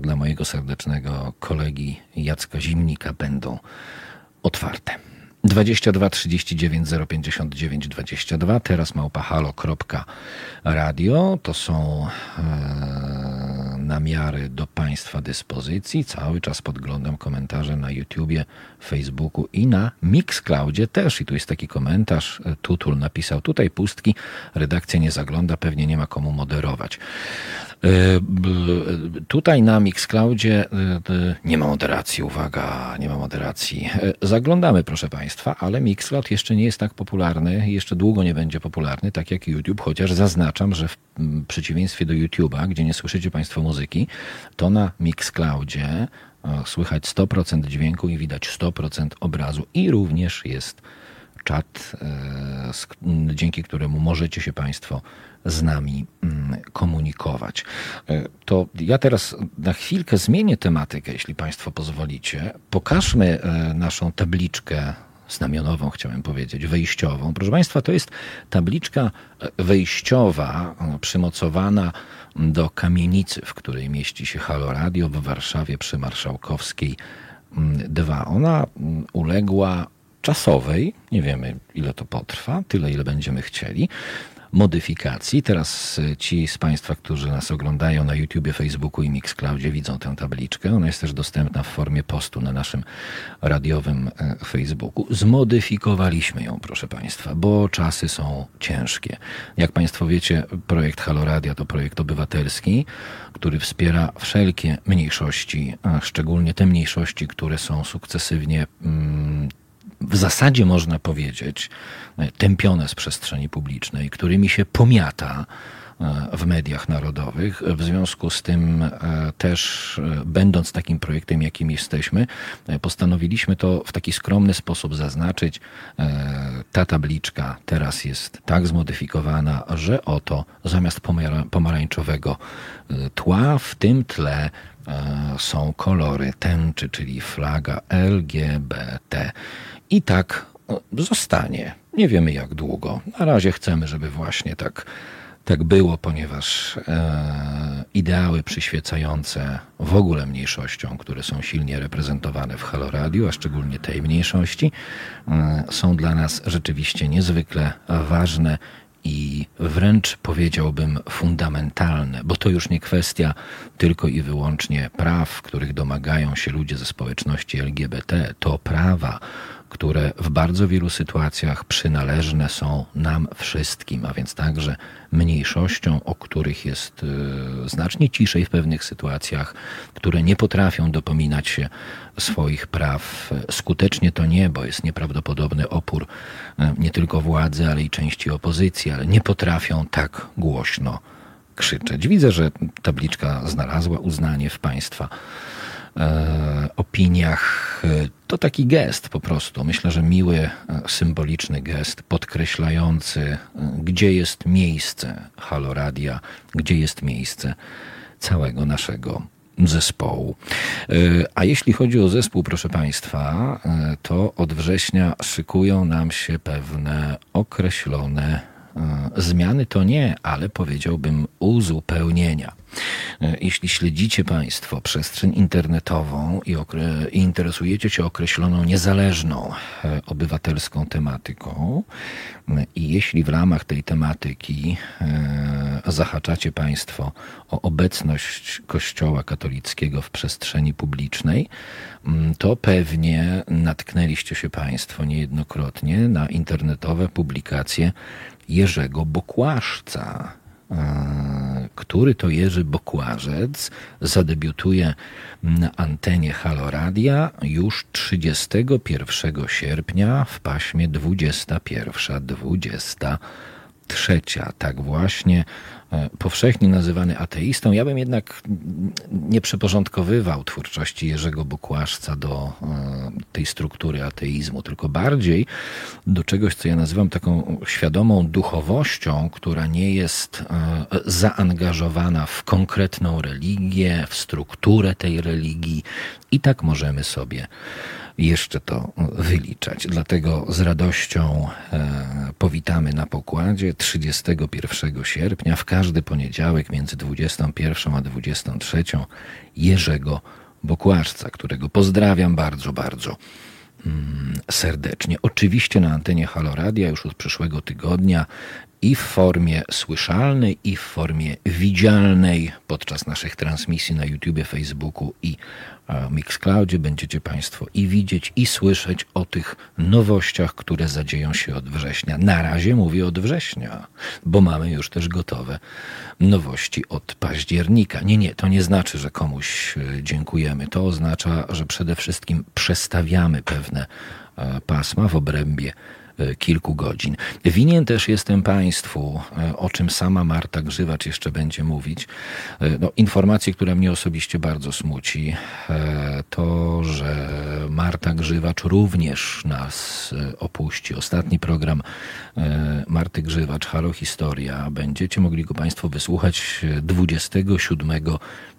dla mojego serdecznego kolegi Jacka Zimnika będą otwarte. 22 39 059 22, teraz małpahalo.radio. To są e, namiary do Państwa dyspozycji. Cały czas podglądam komentarze na YouTubie, Facebooku i na Mixcloudzie też. I tu jest taki komentarz. E, Tutul napisał, tutaj pustki, redakcja nie zagląda, pewnie nie ma komu moderować. E, tutaj na Mixcloudzie e, nie ma moderacji, uwaga, nie ma moderacji. E, zaglądamy, proszę Państwa, ale Mixcloud jeszcze nie jest tak popularny, jeszcze długo nie będzie popularny, tak jak YouTube, chociaż zaznaczam, że w przeciwieństwie do YouTube'a, gdzie nie słyszycie Państwo muzyki, to na Mixcloudzie słychać 100% dźwięku i widać 100% obrazu i również jest czat, dzięki któremu możecie się Państwo z nami mm, komunikować. E, to ja teraz na chwilkę zmienię tematykę, jeśli Państwo pozwolicie. Pokażmy e, naszą tabliczkę znamionową, chciałem powiedzieć, wejściową. Proszę Państwa, to jest tabliczka wejściowa, przymocowana do kamienicy, w której mieści się Halo Radio w Warszawie przy Marszałkowskiej 2. Ona uległa czasowej, nie wiemy ile to potrwa, tyle ile będziemy chcieli, modyfikacji. Teraz e, ci z Państwa, którzy nas oglądają na YouTubie, Facebooku i Mixcloudzie widzą tę tabliczkę. Ona jest też dostępna w formie postu na naszym radiowym e, Facebooku. Zmodyfikowaliśmy ją, proszę Państwa, bo czasy są ciężkie. Jak Państwo wiecie, projekt Halo Radio to projekt obywatelski, który wspiera wszelkie mniejszości, a szczególnie te mniejszości, które są sukcesywnie mm, w zasadzie można powiedzieć, tępione z przestrzeni publicznej, którymi się pomiata e, w mediach narodowych. W związku z tym e, też, e, będąc takim projektem, jakim jesteśmy, postanowiliśmy to w taki skromny sposób zaznaczyć. Ta tabliczka teraz jest tak zmodyfikowana, że oto zamiast pomarańczowego tła w tym tle są kolory tęczy, czyli flaga LGBT. I tak zostanie. Nie wiemy jak długo. Na razie chcemy, żeby właśnie tak, tak było, ponieważ e, ideały przyświecające w ogóle mniejszościom, które są silnie reprezentowane w Halo Radio, a szczególnie tej mniejszości, e, są dla nas rzeczywiście niezwykle ważne i wręcz powiedziałbym fundamentalne, bo to już nie kwestia tylko i wyłącznie praw, których domagają się ludzie ze społeczności LGBT, to prawa, które w bardzo wielu sytuacjach przynależne są nam wszystkim, a więc także mniejszościom, o których jest e, znacznie ciszej w pewnych sytuacjach, które nie potrafią dopominać się swoich praw. Skutecznie to nie, bo jest nieprawdopodobny opór e, nie tylko władzy, ale i części opozycji, ale nie potrafią tak głośno krzyczeć. Widzę, że tabliczka znalazła uznanie w Państwa opiniach. E, to taki gest po prostu. Myślę, że miły, e, symboliczny gest podkreślający, gdzie jest miejsce Haloradia, gdzie jest miejsce całego naszego zespołu. A jeśli chodzi o zespół, proszę Państwa, to od września szykują nam się pewne określone zmiany. To nie, ale powiedziałbym uzupełnienia. E, jeśli śledzicie Państwo przestrzeń internetową i, i interesujecie się określoną niezależną e, obywatelską tematyką, i jeśli w ramach tej tematyki e, zahaczacie Państwo o obecność Kościoła katolickiego w przestrzeni publicznej, to pewnie natknęliście się Państwo niejednokrotnie na internetowe publikacje Jerzego Bokłaszca, E, który to Jerzy Bokłażec zadebiutuje na antenie Haloradia już 31 sierpnia w paśmie 21-23. Tak właśnie powszechnie nazywany ateistą. Ja bym jednak nie przyporządkowywał twórczości Jerzego Bukłaszca do e, tej struktury ateizmu, tylko bardziej do czegoś, co ja nazywam taką świadomą duchowością, która nie jest e, zaangażowana w konkretną religię, w strukturę tej religii i tak możemy sobie jeszcze to wyliczać. Dlatego z radością e, powitamy na pokładzie 31 sierpnia w każdy poniedziałek między 21 a 23 Jerzego Bokłaszca, którego pozdrawiam bardzo, bardzo mm, serdecznie. Oczywiście na antenie Haloradia już od przyszłego tygodnia i w formie słyszalnej, i w formie widzialnej podczas naszych transmisji na YouTube, Facebooku i Mixcloudzie będziecie Państwo i widzieć, i słyszeć o tych nowościach, które zadzieją się od września. Na razie mówię od września, bo mamy już też gotowe nowości od października. Nie, nie, to nie znaczy, że komuś e, dziękujemy. To oznacza, że przede wszystkim przestawiamy pewne e, pasma w obrębie E, kilku godzin. Winien też jestem Państwu, e, o czym sama Marta Grzywacz jeszcze będzie mówić. E, no, informacji, która mnie osobiście bardzo smuci, to, że Marta Grzywacz również nas opuści. Ostatni program Marty Grzywacz, Halo Historia. Będziecie mogli go Państwo wysłuchać 27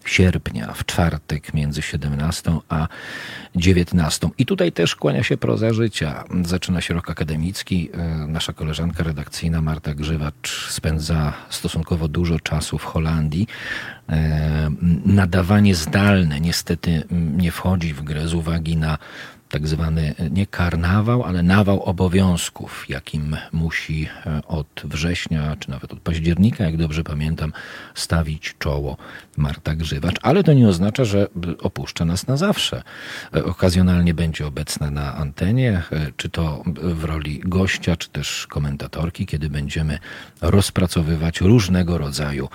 sierpnia, w czwartek między 17 a 19. I tutaj też kłania się proza życia. Zaczyna się rok akademicki. Nasza koleżanka redakcyjna Marta Grzywacz spędza stosunkowo dużo czasu w Holandii. Nadawanie zdalne niestety nie wchodzi w grę z uwagi na tak zwany nie karnawał, ale nawał obowiązków, jakim musi e, od września, czy nawet od października, jak dobrze pamiętam, stawić czoło Marta Grzywacz. Ale to nie oznacza, że opuszcza nas na zawsze. E, okazjonalnie będzie obecna na antenie, e, czy to w roli gościa, czy też komentatorki, kiedy będziemy rozpracowywać różnego rodzaju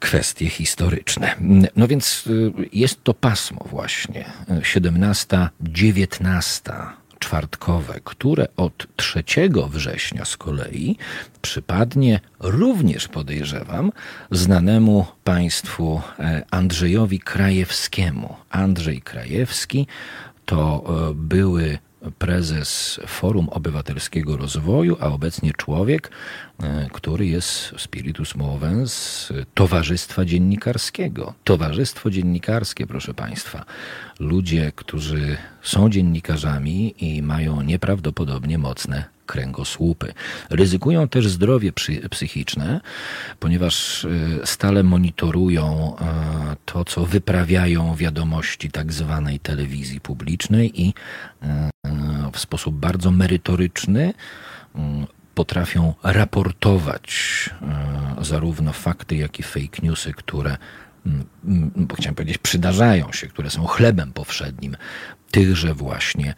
kwestie historyczne. No więc y, jest to pasmo właśnie 17-19 czwartkowe, które od 3 września z kolei przypadnie również, podejrzewam, znanemu Państwu e, Andrzejowi Krajewskiemu. Andrzej Krajewski to e, były prezes Forum Obywatelskiego Rozwoju, a obecnie człowiek, e, który jest spiritus movens Towarzystwa Dziennikarskiego. Towarzystwo Dziennikarskie, proszę Państwa. Ludzie, którzy są dziennikarzami i mają nieprawdopodobnie mocne kręgosłupy. Ryzykują też zdrowie psychiczne, ponieważ y, stale monitorują y, to, co wyprawiają wiadomości tak zwanej telewizji publicznej i y, w sposób bardzo merytoryczny potrafią raportować zarówno fakty, jak i fake newsy, które bo chciałem powiedzieć, przydarzają się, które są chlebem powszednim tychże właśnie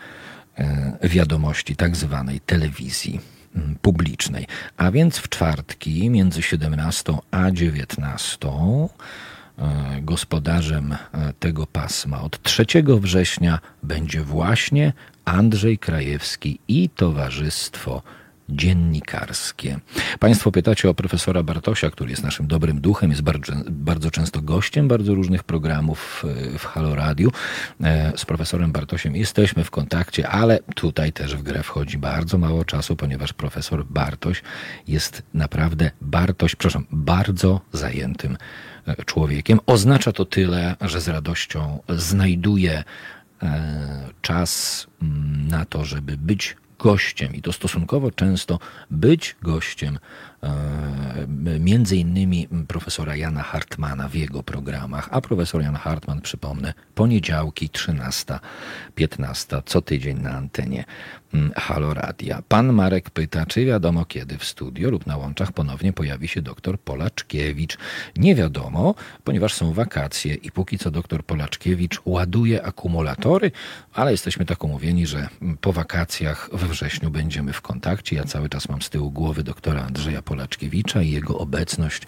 wiadomości tak zwanej telewizji mm, publicznej. A więc w czwartki między 17 a 19 e, gospodarzem e, tego pasma od 3 września będzie właśnie Andrzej Krajewski i Towarzystwo dziennikarskie. Państwo pytacie o profesora Bartosia, który jest naszym dobrym duchem, jest bardzo, bardzo często gościem bardzo różnych programów e, w Halo Radio. E, z profesorem Bartosiem jesteśmy w kontakcie, ale tutaj też w grę wchodzi bardzo mało czasu, ponieważ profesor Bartoś jest naprawdę Bartoś, przepraszam, bardzo zajętym e, człowiekiem. Oznacza to tyle, że z radością znajduje czas mm, na to, żeby być gościem i to stosunkowo często być gościem między innymi profesora Jana Hartmana w jego programach, a profesor Jan Hartman, przypomnę, poniedziałki 13, 15, co tydzień na antenie mm, Halo Radia. Pan Marek pyta, czy wiadomo kiedy w studio lub na łączach ponownie pojawi się doktor Polaczkiewicz. Nie wiadomo, ponieważ są wakacje i póki co doktor Polaczkiewicz ładuje akumulatory, ale jesteśmy tak umówieni, że po wakacjach we wrześniu będziemy w kontakcie. Ja cały czas mam z tyłu głowy doktora Andrzeja i jego obecność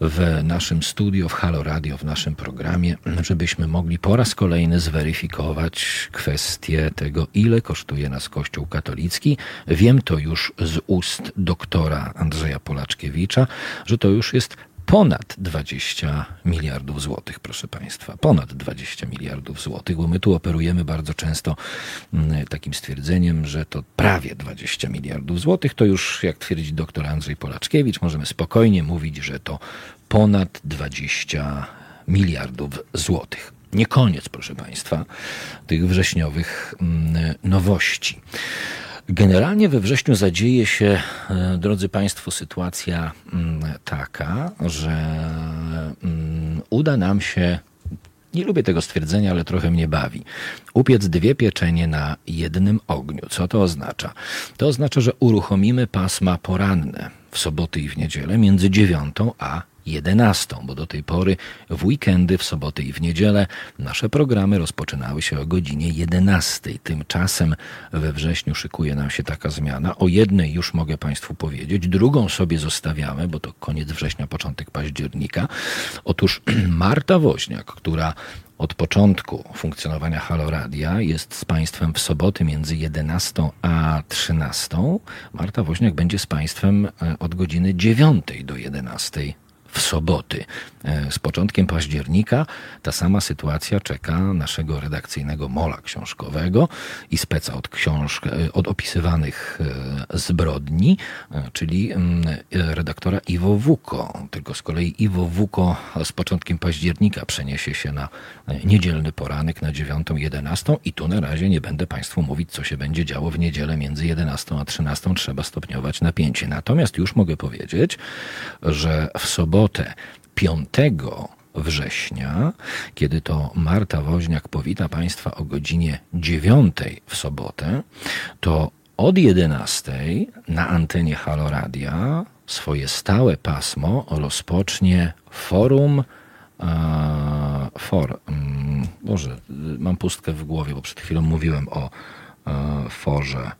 w naszym studio, w Halo Radio, w naszym programie, żebyśmy mogli po raz kolejny zweryfikować kwestię tego, ile kosztuje nas Kościół katolicki. Wiem to już z ust doktora Andrzeja Polaczkiewicza, że to już jest ponad 20 miliardów złotych, proszę Państwa. Ponad 20 miliardów złotych, bo my tu operujemy bardzo często mm, takim stwierdzeniem, że to prawie 20 miliardów złotych. To już, jak twierdzi doktor Andrzej Polaczkiewicz, możemy spokojnie mówić, że to ponad 20 miliardów złotych. Nie koniec, proszę Państwa, tych wrześniowych mm, nowości. Generalnie we wrześniu zadzieje się, e, drodzy Państwo, sytuacja mm, taka, że mm, uda nam się nie lubię tego stwierdzenia, ale trochę mnie bawi. Upiec dwie pieczenie na jednym ogniu. Co to oznacza? To oznacza, że uruchomimy pasma poranne w soboty i w niedzielę między dziewiątą a 11, bo do tej pory w weekendy, w soboty i w niedzielę nasze programy rozpoczynały się o godzinie 11. Tymczasem we wrześniu szykuje nam się taka zmiana. O jednej już mogę Państwu powiedzieć, drugą sobie zostawiamy, bo to koniec września, początek października. Otóż Marta Woźniak, która od początku funkcjonowania Halo Radia jest z Państwem w soboty między 11 a 13. Marta Woźniak będzie z Państwem e, od godziny 9 do 11 w soboty. E, z początkiem października ta sama sytuacja czeka naszego redakcyjnego mola książkowego i speca od e, od opisywanych zbrodni, czyli mm, redaktora Iwo Wuko. Tylko z kolei Iwo Wuko z początkiem października przeniesie się na niedzielny poranek na 9-11 i tu na razie nie będę Państwu mówić, co się będzie działo w niedzielę między 11 a 13. Trzeba stopniować napięcie. Natomiast już mogę powiedzieć, że w sobotę 5 września, kiedy to Marta Woźniak powita Państwa o godzinie 9 w sobotę, to od 11 na antenie Haloradia swoje stałe pasmo rozpocznie forum for. Mm, Boże, mam pustkę w głowie, bo przed chwilą mówiłem o forze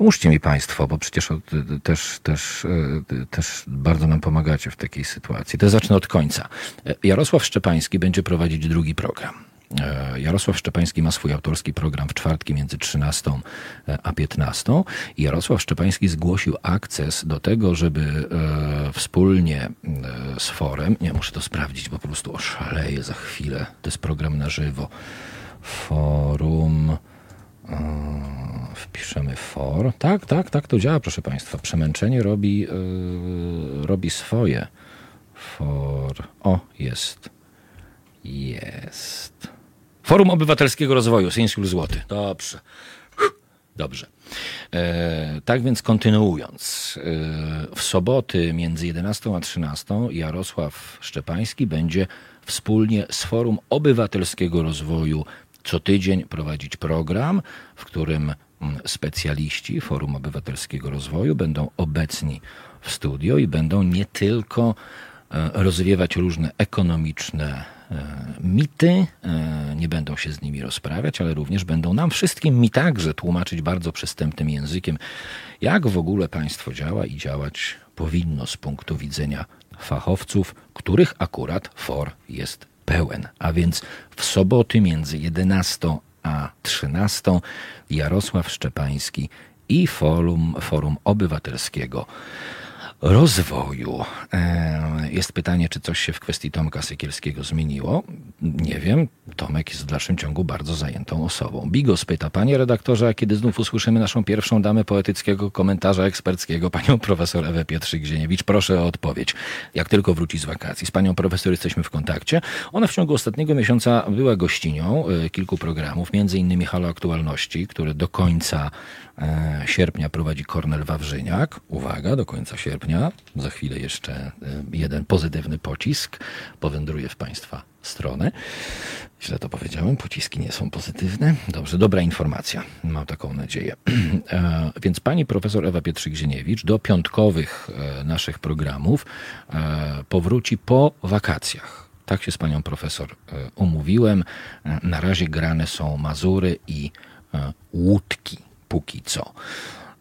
Pomóżcie mi Państwo, bo przecież też, też, e, też bardzo nam pomagacie w takiej sytuacji. To zacznę od końca. E, Jarosław Szczepański będzie prowadzić drugi program. E, Jarosław Szczepański ma swój autorski program w czwartki między 13 a 15. I Jarosław Szczepański zgłosił akces do tego, żeby wspólnie z forem, nie muszę to sprawdzić, bo po prostu oszaleję za chwilę. To jest program na żywo. Forum wpiszemy for. Tak, tak, tak to działa, proszę Państwa. Przemęczenie robi, yy, robi swoje. For. O, jest. Jest. Forum Obywatelskiego Rozwoju, Synsiul Złoty. Dobrze. Dobrze. E, tak więc kontynuując, e, w soboty między 11 a 13 Jarosław Szczepański będzie wspólnie z Forum Obywatelskiego Rozwoju co tydzień prowadzić program, w którym mm, specjaliści Forum Obywatelskiego Rozwoju będą obecni w studio i będą nie tylko e, rozwiewać różne ekonomiczne e, mity, e, nie będą się z nimi rozprawiać, ale również będą nam wszystkim mi także tłumaczyć bardzo przystępnym językiem, jak w ogóle państwo działa i działać powinno z punktu widzenia fachowców, których akurat FOR jest pełen. A więc w soboty między 11 a 13 Jarosław Szczepański i Forum, Forum Obywatelskiego rozwoju. E, jest pytanie, czy coś się w kwestii Tomka Sykielskiego zmieniło. Nie wiem. Tomek jest w dalszym ciągu bardzo zajętą osobą. Bigos pyta, panie redaktorze, a kiedy znów usłyszymy naszą pierwszą damę poetyckiego komentarza eksperckiego, panią profesor Ewę Pietrzyk-Zieniewicz, proszę o odpowiedź. Jak tylko wróci z wakacji. Z panią profesor jesteśmy w kontakcie. Ona w ciągu ostatniego miesiąca była gościnią e, kilku programów, między innymi Halo Aktualności, które do końca E, sierpnia prowadzi Kornel Wawrzyniak. Uwaga, do końca sierpnia. Za chwilę jeszcze e, jeden pozytywny pocisk powędruje w Państwa stronę. Źle to powiedziałem, pociski nie są pozytywne. Dobrze, dobra informacja. Mam taką nadzieję. E, więc pani profesor Ewa Pietrzyk-Zieniewicz do piątkowych naszych programów powróci po wakacjach. Tak się z panią profesor umówiłem. Na razie grane są Mazury i Łódki póki co.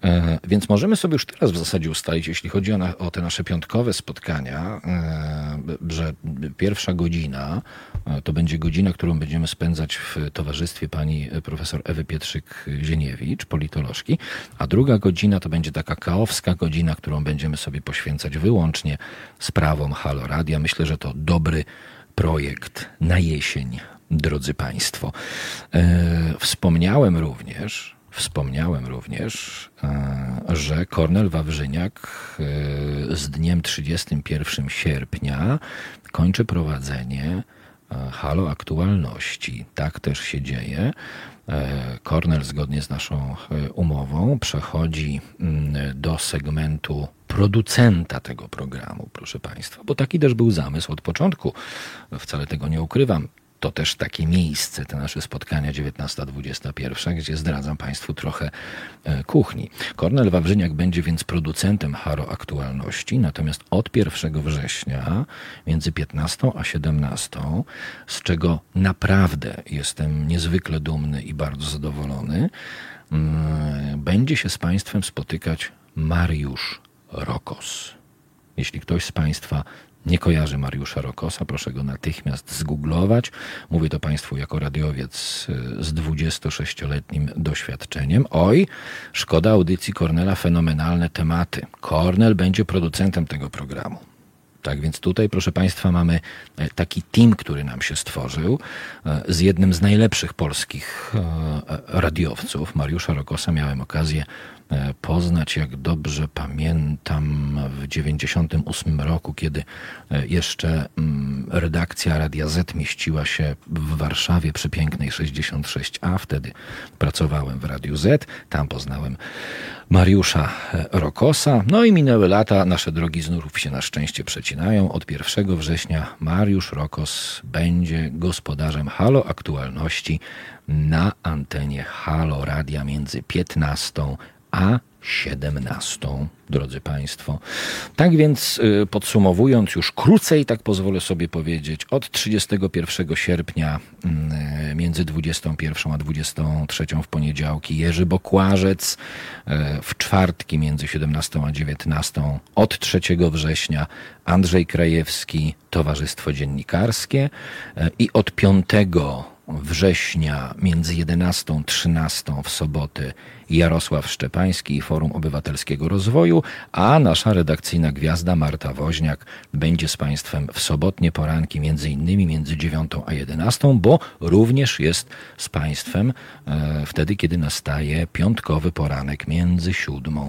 E, więc możemy sobie już teraz w zasadzie ustalić, jeśli chodzi o, na, o, te nasze piątkowe spotkania, e, że pierwsza godzina e, to będzie godzina, którą będziemy spędzać w towarzystwie pani profesor Ewy Pietrzyk-Zieniewicz, politolożki, a druga godzina to będzie taka kaowska godzina, którą będziemy sobie poświęcać wyłącznie sprawom Halo Radia. Myślę, że to dobry projekt na jesień, drodzy Państwo. Wspomniałem również, Wspomniałem również, e, że Kornel Wawrzyniak e, z dniem 31 sierpnia kończy prowadzenie e, Halo Aktualności. Tak też się dzieje. Kornel zgodnie z naszą umową przechodzi mm, do segmentu producenta tego programu, proszę Państwa, bo taki też był zamysł od początku. Wcale tego nie ukrywam to też takie miejsce, te nasze spotkania 19-21, gdzie zdradzam Państwu trochę e, kuchni. Kornel Wawrzyniak będzie więc producentem Haro Aktualności, natomiast od 1 września między 15 a 17, z czego naprawdę jestem niezwykle dumny i bardzo zadowolony, mm, będzie się z Państwem spotykać Mariusz Rokos. Jeśli ktoś z Państwa nie kojarzy Mariusza Rokosa, proszę go natychmiast zgooglować. Mówię to Państwu jako radiowiec z 26-letnim doświadczeniem. Oj, szkoda audycji Kornela, fenomenalne tematy. Kornel będzie producentem tego programu. Tak więc tutaj, proszę Państwa, mamy e, taki team, który nam się stworzył e, z jednym z najlepszych polskich e, radiowców. Mariusza Rokosa miałem okazję poznać, jak dobrze pamiętam, w 98 roku, kiedy jeszcze mm, redakcja Radia Z mieściła się w Warszawie przy pięknej 66A. Wtedy pracowałem w Radiu Z. Tam poznałem Mariusza Rokosa. No i minęły lata, nasze drogi znów się na szczęście przecinają. Od 1 września Mariusz Rokos będzie gospodarzem Halo Aktualności na antenie Halo Radia między 15 a 17, drodzy Państwo. Tak więc y, podsumowując już krócej, tak pozwolę sobie powiedzieć, od 31 sierpnia y, między 21 a 23 w poniedziałki Jerzy Bokłażec, y, w czwartki między 17 a 19 od 3 września Andrzej Krajewski, Towarzystwo Dziennikarskie i od 5 września między 11 a 13 w soboty Jarosław Szczepański i Forum Obywatelskiego Rozwoju, a nasza redakcyjna gwiazda Marta Woźniak będzie z Państwem w sobotnie poranki między innymi między 9 a 11, bo również jest z Państwem e, wtedy, kiedy nastaje piątkowy poranek między 7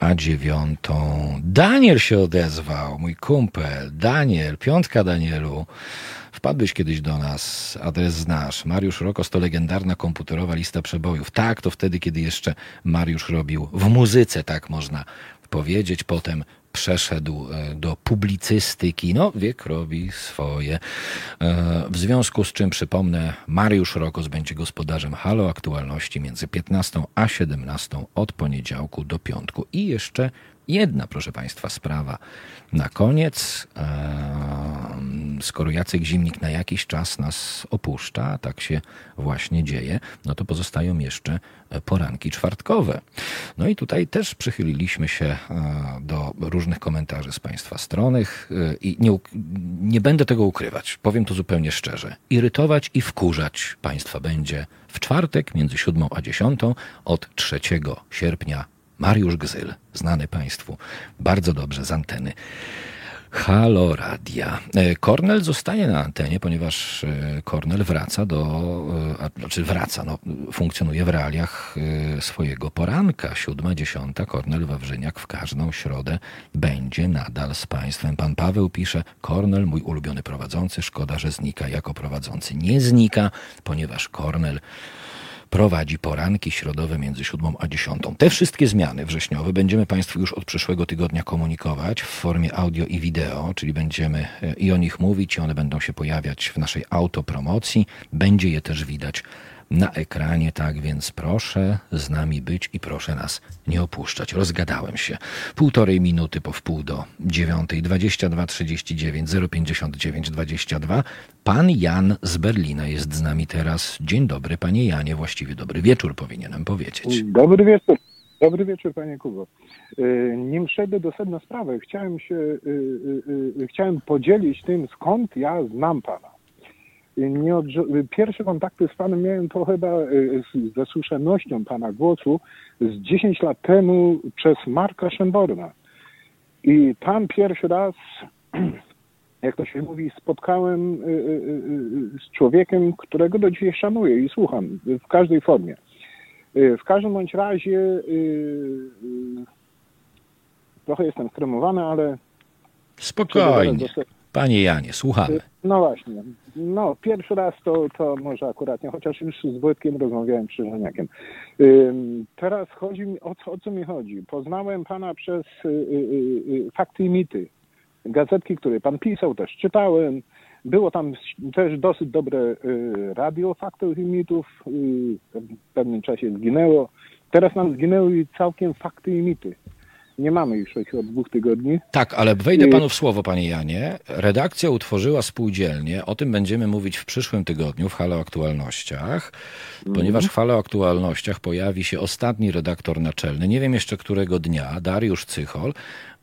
a dziewiątą. Daniel się odezwał, mój kumpel. Daniel, piątka Danielu. Wpadłeś kiedyś do nas, adres znasz. Mariusz Rokos to legendarna komputerowa lista przebojów. Tak, to wtedy, kiedy jeszcze Mariusz robił w muzyce, tak można powiedzieć. Potem przeszedł e, do publicystyki. No, wiek robi swoje. E, w związku z czym przypomnę, Mariusz Rokos będzie gospodarzem Halo Aktualności między 15 a 17 od poniedziałku do piątku. I jeszcze jedna, proszę Państwa, sprawa na koniec. Skoro Jacek Zimnik na jakiś czas nas opuszcza, tak się właśnie dzieje, no to pozostają jeszcze poranki czwartkowe. No i tutaj też przychyliliśmy się e, do różnych komentarzy z Państwa strony e, i nie, nie będę tego ukrywać, powiem to zupełnie szczerze. Irytować i wkurzać Państwa będzie w czwartek między 7 a 10 od 3 sierpnia Mariusz Gzyl, znany Państwu bardzo dobrze z anteny. Halo Radia. E, Kornel zostaje na antenie, ponieważ e, Kornel wraca do, e, znaczy wraca, no, funkcjonuje w realiach swojego poranka. Siódma, dziesiąta, Kornel Wawrzyniak w każdą środę będzie nadal z Państwem. Pan Paweł pisze, Kornel, mój ulubiony prowadzący, szkoda, że znika jako prowadzący. Nie znika, ponieważ Kornel prowadzi poranki środowe między 7 a 10. Te wszystkie zmiany wrześniowe będziemy Państwu już od przyszłego tygodnia komunikować w formie audio i wideo, czyli będziemy e, i o nich mówić, i one będą się pojawiać w naszej autopromocji. Będzie je też widać na ekranie, tak więc proszę z nami być i proszę nas nie opuszczać. Rozgadałem się. Półtorej minuty po wpół do dziewiątej, 22 39 059 22. Pan Jan z Berlina jest z nami teraz. Dzień dobry, panie Janie, właściwie dobry wieczór powinienem powiedzieć. Dobry wieczór. Dobry wieczór, panie Kubo. Y, nim przejdę do sedna sprawy, chciałem się, y, y, chciałem podzielić tym, skąd ja znam pana nie pierwsze kontakty z panem miałem to chyba y, ze słyszalnością pana głosu z 10 lat temu przez Marka Szemborna. I tam pierwszy raz, jak to się mówi, spotkałem y, y, z człowiekiem, którego do dzisiaj szanuję i słucham w każdej formie. W każdym bądź razie trochę jestem skremowany, ale Spokojnie. Panie Janie, słuchamy. No właśnie. No, pierwszy raz to, to może akurat nie, chociaż już z Wojtkiem rozmawiałem przy Żeniakiem. Teraz chodzi mi, o co, o co mi chodzi? Poznałem pana przez y, y, y, fakty i mity. Gazetki, które pan pisał, też czytałem. Było tam też dosyć dobre radio faktów i mitów. W pewnym czasie zginęło. Teraz nam zginęły całkiem fakty i mity. Nie mamy już od dwóch tygodni. Tak, ale wejdę panu w słowo, panie Janie. Redakcja utworzyła spółdzielnię. O tym będziemy mówić w przyszłym tygodniu w Halo Aktualnościach, ponieważ w Halo Aktualnościach pojawi się ostatni redaktor naczelny. Nie wiem jeszcze którego dnia, Dariusz Cychol.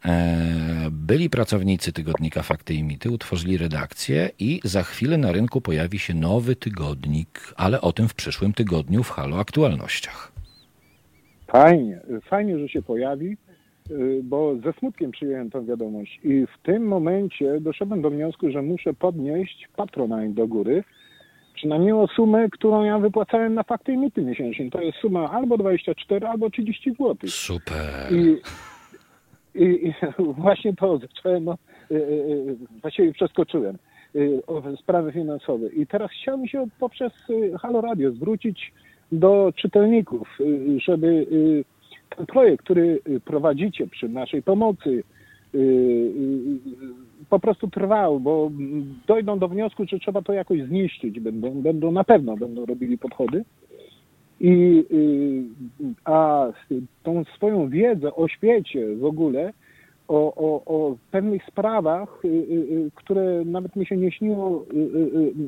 E, byli pracownicy tygodnika Fakty i Mity, utworzyli redakcję i za chwilę na rynku pojawi się nowy tygodnik, ale o tym w przyszłym tygodniu w Halo Aktualnościach. Fajnie, fajnie, że się pojawi. Y, bo ze smutkiem przyjąłem tę wiadomość i w tym momencie doszedłem do wniosku, że muszę podnieść patronat do góry, przynajmniej o sumę, którą ja wypłacałem na fakty i mity miesięcznie. To jest suma albo 24, albo 30 zł. Super. I, i, i właśnie to zacząłem, no, y, y, y, właściwie przeskoczyłem o sprawy finansowe. I teraz chciałbym się poprzez Halo Radio zwrócić do czytelników, żeby ten projekt, który y, prowadzicie przy naszej pomocy, y, y, po prostu trwał, bo dojdą do wniosku, że trzeba to jakoś zniszczyć. Będą, będą na pewno będą robili podchody. I, a tą swoją wiedzę o świecie w ogóle, o, o, o pewnych sprawach, które nawet mi się nie śniło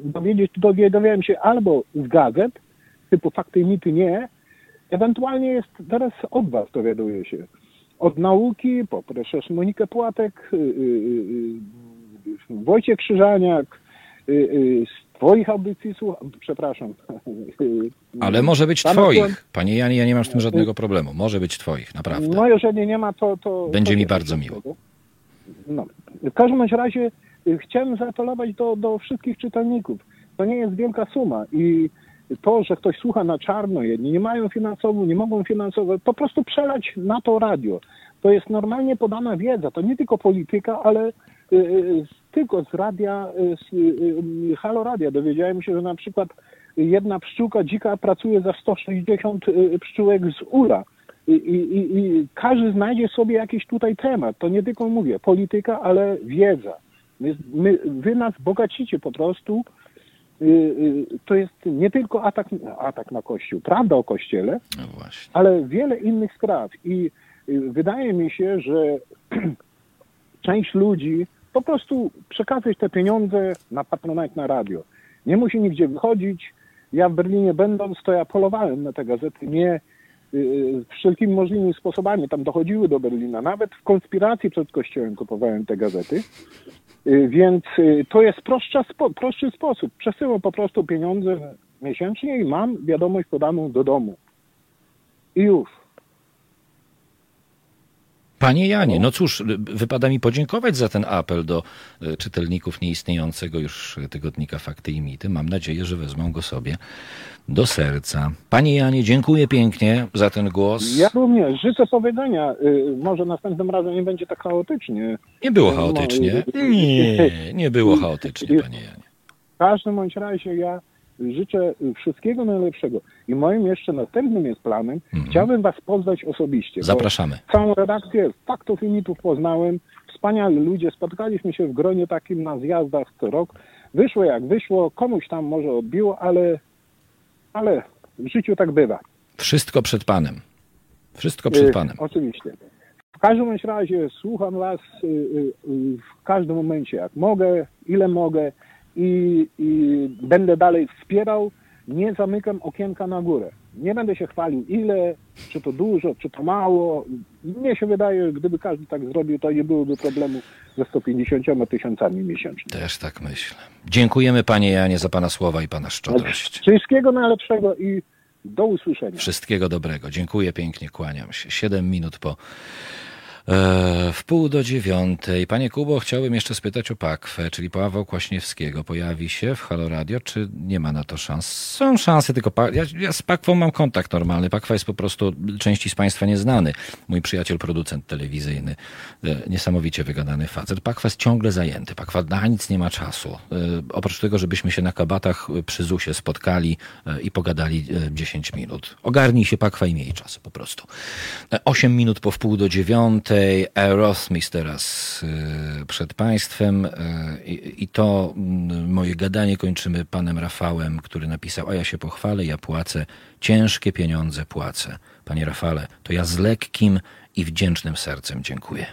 dowiedzieć, to dowiadywałem się albo z gazet, typu fakty i mity nie, ewentualnie jest teraz od was dowiaduję się. Od nauki, poprzez Monikę Płatek, y, y, y, Wojciech Krzyżaniak, z twoich audycji słucham, przepraszam. Ale może być Pana twoich. Panie Janie, ja nie mam z tym żadnego problemu. Może być twoich, naprawdę. No jeżeli nie ma, to... to Będzie to mi bardzo miło. No. W każdym razie chciałem zaapelować do, do wszystkich czytelników. To nie jest wielka suma i to, że ktoś słucha na czarno, jedni nie mają finansowo, nie mogą finansowo, po prostu przelać na to radio. To jest normalnie podana wiedza, to nie tylko polityka, ale y, y, tylko z radia, y, z Halo Radia dowiedziałem się, że na przykład jedna pszczółka dzika pracuje za 160 y, pszczółek z ula. I, i, i- I każdy znajdzie sobie jakiś tutaj temat. To nie tylko mówię polityka, ale wiedza. My, my, wy nas bogacicie po prostu. Y, y, To jest nie tylko atak, atak na Kościół, prawda o Kościele, No ale wiele innych spraw. I y, wydaje mi się, że część ludzi po prostu przekazać te pieniądze na patronat na radio. Nie musi nigdzie wychodzić. Ja w Berlinie będąc, to ja polowałem na te gazety, nie wszelkimi możliwymi sposobami tam dochodziły do Berlina. Nawet w konspiracji przed kościołem kupowałem te gazety. Y, Więc y, to jest prostsza, spo, prostszy sposób. Przesyłam po prostu pieniądze miesięcznie i mam wiadomość podaną do domu. I już. Panie Janie, no cóż, wypada mi podziękować za ten apel do e, czytelników nieistniejącego już tygodnika Fakty i Mity. Mam nadzieję, że wezmą go sobie do serca. Panie Janie, dziękuję pięknie za ten głos. Ja również życzę powiedzenia. Y, Może następnym razem nie będzie tak chaotycznie. Nie było No, chaotycznie. Nie, nie było chaotycznie, panie Janie. W każdym bądź razie ja życzę wszystkiego najlepszego. I moim jeszcze następnym jest planem, chciałbym was poznać osobiście. Zapraszamy. Całą redakcję faktów i mitów poznałem. Wspaniali ludzie, spotkaliśmy się w gronie takim na zjazdach co rok. Wyszło jak wyszło, komuś tam może odbiło, ale, ale w życiu tak bywa. Wszystko przed panem. Wszystko przed Y, panem. Oczywiście. W każdym razie słucham was y, y, y, w każdym momencie, jak mogę, ile mogę i, i będę dalej wspierał. Nie zamykam okienka na górę. Nie będę się chwalił ile, czy to dużo, czy to mało. Mnie się wydaje, gdyby każdy tak zrobił, to nie byłoby problemu ze 150 tysiącami miesięcznie. Też tak myślę. Dziękujemy panie Janie za pana słowa i pana szczodrość. Wszystkiego najlepszego i do usłyszenia. Wszystkiego dobrego. Dziękuję pięknie, kłaniam się. Siedem minut po w pół do dziewiątej. Panie Kubo, chciałbym jeszcze spytać o Pakwę, czyli Paweł Kwaśniewskiego. Pojawi się w Halo Radio, czy nie ma na to szans? Są szanse, tylko pa, ja, ja z Pakwą mam kontakt normalny. Pakwa jest po prostu części z Państwa nieznany. Mój przyjaciel, producent telewizyjny, e, niesamowicie wygadany facet. Pakwa jest ciągle zajęty. Pakwa na nic nie ma czasu. E, oprócz tego, żebyśmy się na kabatach e, przy ZUSie spotkali e, i pogadali e, 10 minut. Ogarnij się Pakwa i miej czas po prostu. E, 8 minut po wpół do dziewiątej. Aerosmith teraz e, przed Państwem e, i, i to mm, moje gadanie kończymy panem Rafałem, który napisał, a ja się pochwalę, ja płacę, ciężkie pieniądze płacę. Panie Rafale, to ja z lekkim i wdzięcznym sercem dziękuję.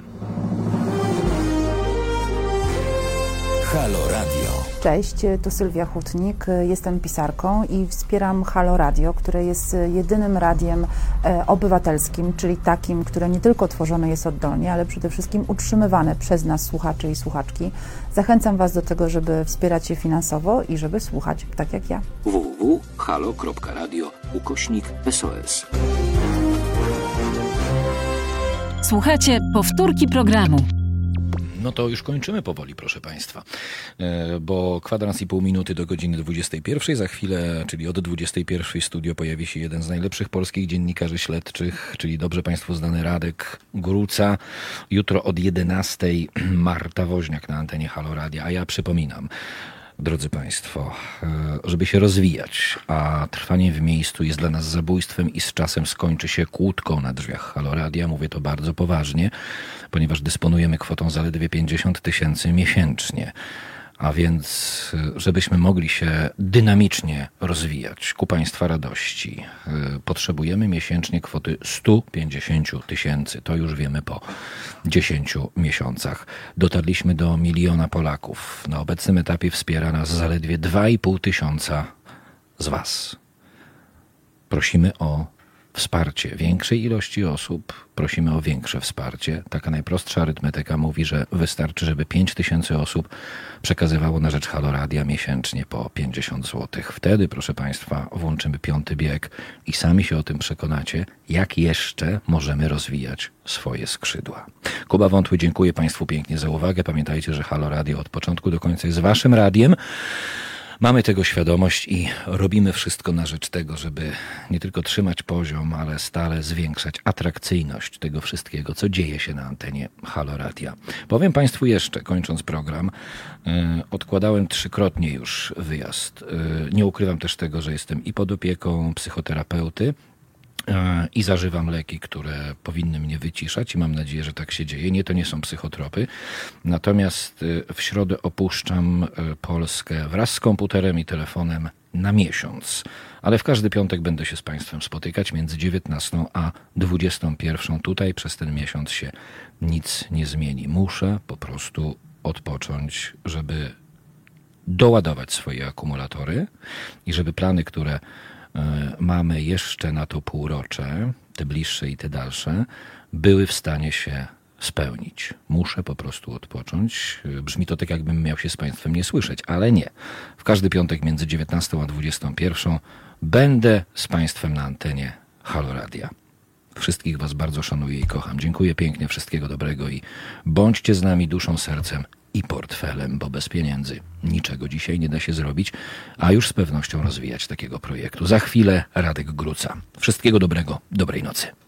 Halo Radio. Cześć, to Sylwia Hutnik, jestem pisarką i wspieram Halo Radio, które jest jedynym radiem e, obywatelskim, czyli takim, które nie tylko tworzone jest oddolnie, ale przede wszystkim utrzymywane przez nas słuchaczy i słuchaczki. Zachęcam Was do tego, żeby wspierać je finansowo i żeby słuchać tak jak ja. www.halo.radio ukośnik SOS. Słuchajcie powtórki programu. No to już kończymy powoli, proszę Państwa, e, bo kwadrans i pół minuty do godziny 21. Za chwilę, czyli od 21 w studio pojawi się jeden z najlepszych polskich dziennikarzy śledczych, czyli dobrze Państwu znany Radek Gruca. Jutro od 11 Marta Woźniak na antenie Halo Radia. A ja przypominam, drodzy Państwo, e, żeby się rozwijać, a trwanie w miejscu jest dla nas zabójstwem i z czasem skończy się kłódką na drzwiach Haloradia. Mówię to bardzo poważnie, ponieważ dysponujemy kwotą zaledwie 50 tysięcy miesięcznie a więc żebyśmy mogli się dynamicznie rozwijać ku Państwa radości, y, potrzebujemy miesięcznie kwoty 150 tysięcy. To już wiemy po 10 miesiącach. Dotarliśmy do miliona Polaków. Na obecnym etapie wspiera nas zaledwie 2,5 tysiąca z Was. Prosimy o wsparcie większej ilości osób, prosimy o większe wsparcie. Taka najprostsza arytmetyka mówi, że wystarczy, żeby 5 tysięcy osób przekazywało na rzecz Haloradia miesięcznie po 50 zł. Wtedy, proszę Państwa, włączymy piąty bieg i sami się o tym przekonacie, jak jeszcze możemy rozwijać swoje skrzydła. Kuba Wątły, dziękuję Państwu pięknie za uwagę. Pamiętajcie, że Haloradio od początku do końca jest Waszym radiem. Mamy tego świadomość i robimy wszystko na rzecz tego, żeby nie tylko trzymać poziom, ale stale zwiększać atrakcyjność tego wszystkiego, co dzieje się na antenie Halo Radia. Powiem Państwu jeszcze, kończąc program, yy, odkładałem trzykrotnie już wyjazd. Yy, nie ukrywam też tego, że jestem i pod opieką psychoterapeuty, i zażywam leki, które powinny mnie wyciszać i mam nadzieję, że tak się dzieje. Nie, to nie są psychotropy. Natomiast e, w środę opuszczam e, Polskę wraz z komputerem i telefonem na miesiąc. Ale w każdy piątek będę się z Państwem spotykać między 19 a 21. Tutaj przez ten miesiąc się nic nie zmieni. Muszę po prostu odpocząć, żeby doładować swoje akumulatory i żeby plany, które E, mamy jeszcze na to półrocze, te bliższe i te dalsze, były w stanie się spełnić. Muszę po prostu odpocząć. E, brzmi to tak, jakbym miał się z Państwem nie słyszeć, ale nie. W każdy piątek między 19 a 21 będę z Państwem na antenie Halo Radia. Wszystkich Was bardzo szanuję i kocham. Dziękuję pięknie, wszystkiego dobrego i bądźcie z nami duszą, sercem i portfelem, bo bez pieniędzy niczego dzisiaj nie da się zrobić, a już z pewnością rozwijać takiego projektu. Za chwilę Radek Gruca. Wszystkiego dobrego, dobrej nocy.